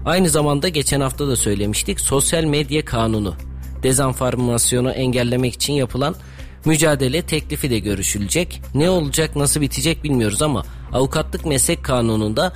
Aynı zamanda geçen hafta da söylemiştik sosyal medya kanunu dezenformasyonu engellemek için yapılan mücadele teklifi de görüşülecek. Ne olacak nasıl bitecek bilmiyoruz ama avukatlık meslek kanununda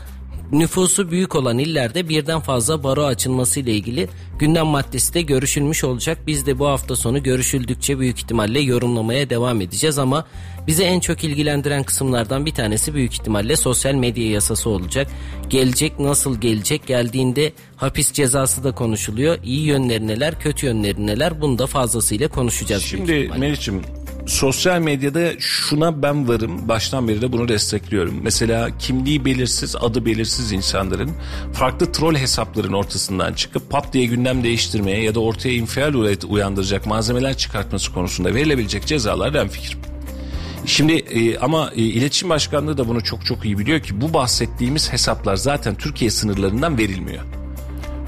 nüfusu büyük olan illerde birden fazla baro açılması ile ilgili gündem maddesi de görüşülmüş olacak. Biz de bu hafta sonu görüşüldükçe büyük ihtimalle yorumlamaya devam edeceğiz ama bize en çok ilgilendiren kısımlardan bir tanesi büyük ihtimalle sosyal medya yasası olacak. Gelecek nasıl gelecek geldiğinde hapis cezası da konuşuluyor. İyi yönleri neler kötü yönleri neler bunu da fazlasıyla konuşacağız. Şimdi Meriç'im sosyal medyada şuna ben varım baştan beri de bunu destekliyorum. Mesela kimliği belirsiz adı belirsiz insanların farklı troll hesapların ortasından çıkıp pat diye gündem değiştirmeye ya da ortaya infial uyandıracak malzemeler çıkartması konusunda verilebilecek cezalar ben fikrim. Şimdi e, ama e, iletişim başkanlığı da bunu çok çok iyi biliyor ki bu bahsettiğimiz hesaplar zaten Türkiye sınırlarından verilmiyor.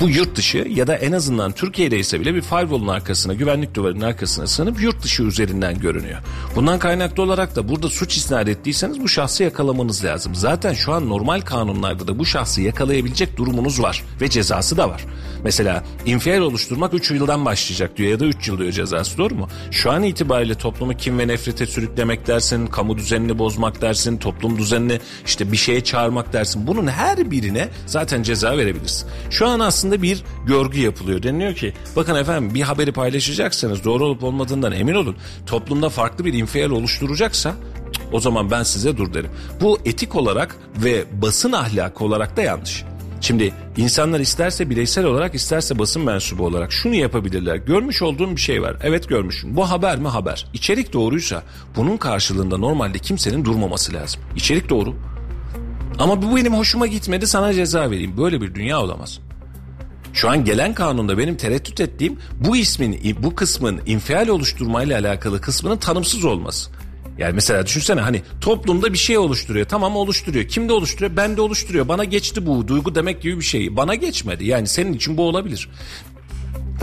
Bu yurt dışı ya da en azından Türkiye'de ise bile bir firewall'un arkasına, güvenlik duvarının arkasına sığınıp yurt dışı üzerinden görünüyor. Bundan kaynaklı olarak da burada suç isnat ettiyseniz bu şahsı yakalamanız lazım. Zaten şu an normal kanunlarda da bu şahsı yakalayabilecek durumunuz var ve cezası da var. Mesela infial oluşturmak 3 yıldan başlayacak diyor ya da 3 yıl diyor cezası doğru mu? Şu an itibariyle toplumu kim ve nefrete sürüklemek dersin, kamu düzenini bozmak dersin, toplum düzenini işte bir şeye çağırmak dersin. Bunun her birine zaten ceza verebilirsin. Şu an aslında aslında bir görgü yapılıyor. Deniliyor ki bakın efendim bir haberi paylaşacaksanız doğru olup olmadığından emin olun. Toplumda farklı bir infial oluşturacaksa o zaman ben size dur derim. Bu etik olarak ve basın ahlakı olarak da yanlış. Şimdi insanlar isterse bireysel olarak isterse basın mensubu olarak şunu yapabilirler. Görmüş olduğum bir şey var. Evet görmüşüm. Bu haber mi haber. İçerik doğruysa bunun karşılığında normalde kimsenin durmaması lazım. İçerik doğru. Ama bu benim hoşuma gitmedi sana ceza vereyim. Böyle bir dünya olamaz. Şu an gelen kanunda benim tereddüt ettiğim bu ismin, bu kısmın infial oluşturmayla alakalı kısmının tanımsız olması. Yani mesela düşünsene hani toplumda bir şey oluşturuyor. Tamam oluşturuyor. Kimde oluşturuyor? Bende oluşturuyor. Bana geçti bu duygu demek gibi bir şey. Bana geçmedi. Yani senin için bu olabilir.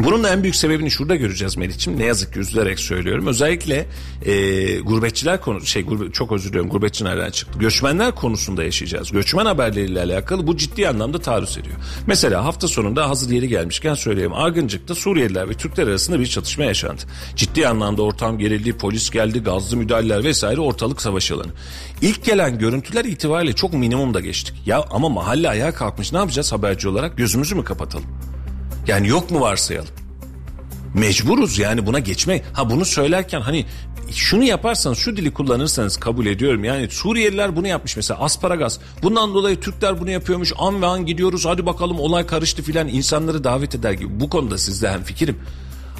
Bunun da en büyük sebebini şurada göreceğiz Melih'ciğim. Ne yazık ki üzülerek söylüyorum. Özellikle e, gurbetçiler konu şey gurbe, çok özür diliyorum gurbetçi nereden çıktı. Göçmenler konusunda yaşayacağız. Göçmen haberleriyle alakalı bu ciddi anlamda taarruz ediyor. Mesela hafta sonunda hazır yeri gelmişken söyleyeyim. Argıncık'ta Suriyeliler ve Türkler arasında bir çatışma yaşandı. Ciddi anlamda ortam gerildi, polis geldi, gazlı müdahaleler vesaire ortalık savaş alanı. İlk gelen görüntüler itibariyle çok minimumda geçtik. Ya ama mahalle ayağa kalkmış ne yapacağız haberci olarak? Gözümüzü mü kapatalım? Yani yok mu varsayalım? Mecburuz yani buna geçmek. Ha bunu söylerken hani şunu yaparsanız şu dili kullanırsanız kabul ediyorum. Yani Suriyeliler bunu yapmış mesela asparagas. Bundan dolayı Türkler bunu yapıyormuş. An ve an gidiyoruz hadi bakalım olay karıştı filan insanları davet eder gibi. Bu konuda sizde hem fikrim.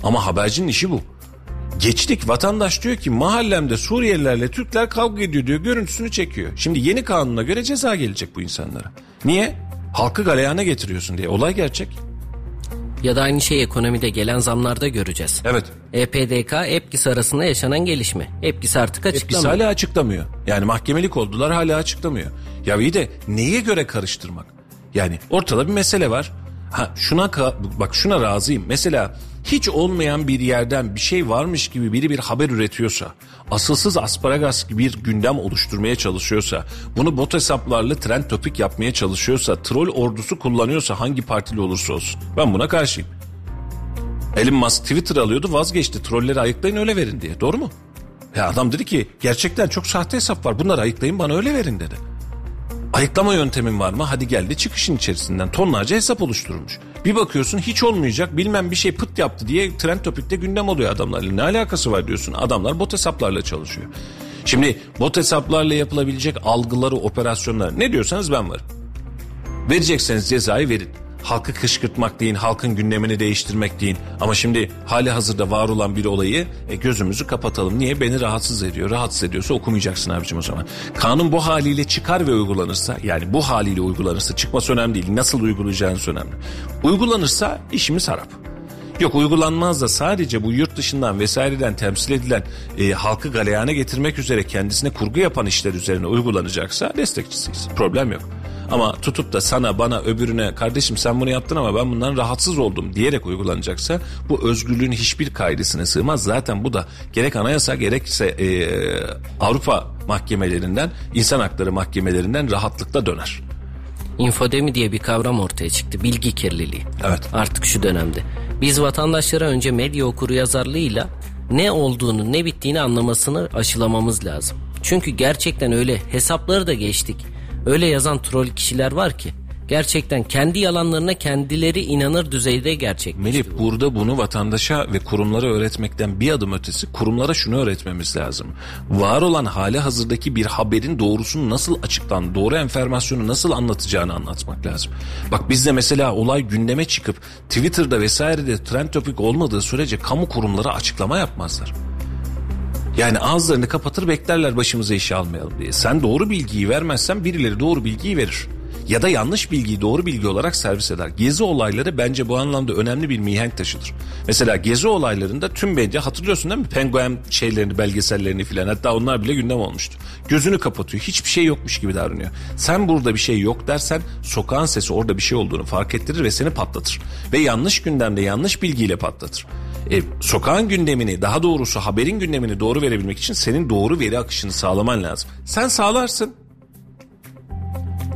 Ama habercinin işi bu. Geçtik vatandaş diyor ki mahallemde Suriyelilerle Türkler kavga ediyor diyor görüntüsünü çekiyor. Şimdi yeni kanuna göre ceza gelecek bu insanlara. Niye? Halkı galeyana getiriyorsun diye. Olay gerçek. Ya da aynı şey ekonomide gelen zamlarda göreceğiz. Evet. EPDK, EPKİS arasında yaşanan gelişme. EPKİS artık EPKİS açıklamıyor. hala açıklamıyor. Yani mahkemelik oldular hala açıklamıyor. Ya iyi de neye göre karıştırmak? Yani ortada bir mesele var. Ha şuna bak şuna razıyım. Mesela hiç olmayan bir yerden bir şey varmış gibi biri bir haber üretiyorsa, asılsız asparagas gibi bir gündem oluşturmaya çalışıyorsa, bunu bot hesaplarla trend topik yapmaya çalışıyorsa, troll ordusu kullanıyorsa hangi partili olursa olsun. Ben buna karşıyım. Elon Musk Twitter alıyordu vazgeçti. Trolleri ayıklayın öyle verin diye. Doğru mu? Ya adam dedi ki gerçekten çok sahte hesap var. Bunları ayıklayın bana öyle verin dedi. Ayıklama yöntemin var mı? Hadi geldi çıkışın içerisinden tonlarca hesap oluşturulmuş. Bir bakıyorsun hiç olmayacak bilmem bir şey pıt yaptı diye trend topikte gündem oluyor adamlarla. Ne alakası var diyorsun. Adamlar bot hesaplarla çalışıyor. Şimdi bot hesaplarla yapılabilecek algıları, operasyonlar ne diyorsanız ben varım. Verecekseniz cezayı verin. Halkı kışkırtmak deyin, halkın gündemini değiştirmek deyin. Ama şimdi hali hazırda var olan bir olayı e, gözümüzü kapatalım. Niye? Beni rahatsız ediyor. Rahatsız ediyorsa okumayacaksın abicim o zaman. Kanun bu haliyle çıkar ve uygulanırsa, yani bu haliyle uygulanırsa çıkması önemli değil. Nasıl uygulayacağınız önemli. Uygulanırsa işimiz harap. Yok uygulanmaz da sadece bu yurt dışından vesaireden temsil edilen e, halkı galeyana getirmek üzere kendisine kurgu yapan işler üzerine uygulanacaksa destekçisiyiz. Problem yok. Ama tutup da sana bana öbürüne kardeşim sen bunu yaptın ama ben bundan rahatsız oldum diyerek uygulanacaksa bu özgürlüğün hiçbir kaidesine sığmaz. Zaten bu da gerek anayasa gerekse e, Avrupa mahkemelerinden insan hakları mahkemelerinden rahatlıkla döner. İnfodemi diye bir kavram ortaya çıktı. Bilgi kirliliği. Evet. Artık şu dönemde. Biz vatandaşlara önce medya okuru yazarlığıyla ne olduğunu ne bittiğini anlamasını aşılamamız lazım. Çünkü gerçekten öyle hesapları da geçtik. Öyle yazan troll kişiler var ki gerçekten kendi yalanlarına kendileri inanır düzeyde gerçekleşti. Melih burada bunu vatandaşa ve kurumlara öğretmekten bir adım ötesi kurumlara şunu öğretmemiz lazım. Var olan hali hazırdaki bir haberin doğrusunu nasıl açıklan, doğru enformasyonu nasıl anlatacağını anlatmak lazım. Bak bizde mesela olay gündeme çıkıp Twitter'da vesairede trend topik olmadığı sürece kamu kurumları açıklama yapmazlar. Yani ağızlarını kapatır beklerler başımıza işe almayalım diye. Sen doğru bilgiyi vermezsen birileri doğru bilgiyi verir. Ya da yanlış bilgiyi doğru bilgi olarak servis eder. Gezi olayları bence bu anlamda önemli bir mihenk taşıdır. Mesela gezi olaylarında tüm medya hatırlıyorsun değil mi? Penguen şeylerini, belgesellerini filan hatta onlar bile gündem olmuştu. Gözünü kapatıyor. Hiçbir şey yokmuş gibi davranıyor. Sen burada bir şey yok dersen sokağın sesi orada bir şey olduğunu fark ettirir ve seni patlatır. Ve yanlış gündemde yanlış bilgiyle patlatır. E, sokağın gündemini daha doğrusu haberin gündemini doğru verebilmek için senin doğru veri akışını sağlaman lazım. Sen sağlarsın.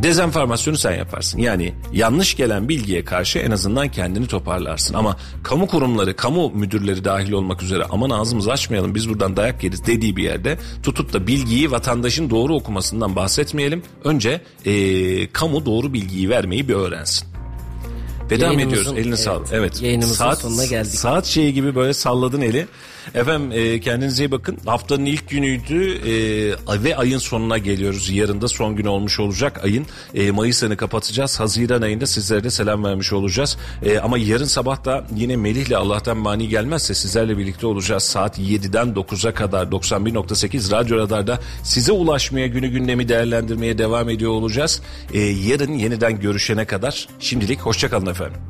Dezenformasyonu sen yaparsın. Yani yanlış gelen bilgiye karşı en azından kendini toparlarsın. Ama kamu kurumları, kamu müdürleri dahil olmak üzere aman ağzımızı açmayalım biz buradan dayak yeriz dediği bir yerde tutup da bilgiyi vatandaşın doğru okumasından bahsetmeyelim. Önce ee, kamu doğru bilgiyi vermeyi bir öğrensin. Veda mı ediyoruz? Eline evet, sağlık. Evet. yayınımızın sonuna geldik. Saat şeyi gibi böyle salladın eli. Efendim e, kendinize iyi bakın. Haftanın ilk günüydü e, ve ayın sonuna geliyoruz. Yarın da son gün olmuş olacak ayın. E, Mayıs ayını kapatacağız. Haziran ayında sizlere de selam vermiş olacağız. E, ama yarın sabah da yine Melih'le Allah'tan mani gelmezse sizlerle birlikte olacağız. Saat 7'den 9'a kadar 91.8 Radyo Radar'da size ulaşmaya günü gündemi değerlendirmeye devam ediyor olacağız. E, yarın yeniden görüşene kadar şimdilik hoşçakalın efendim.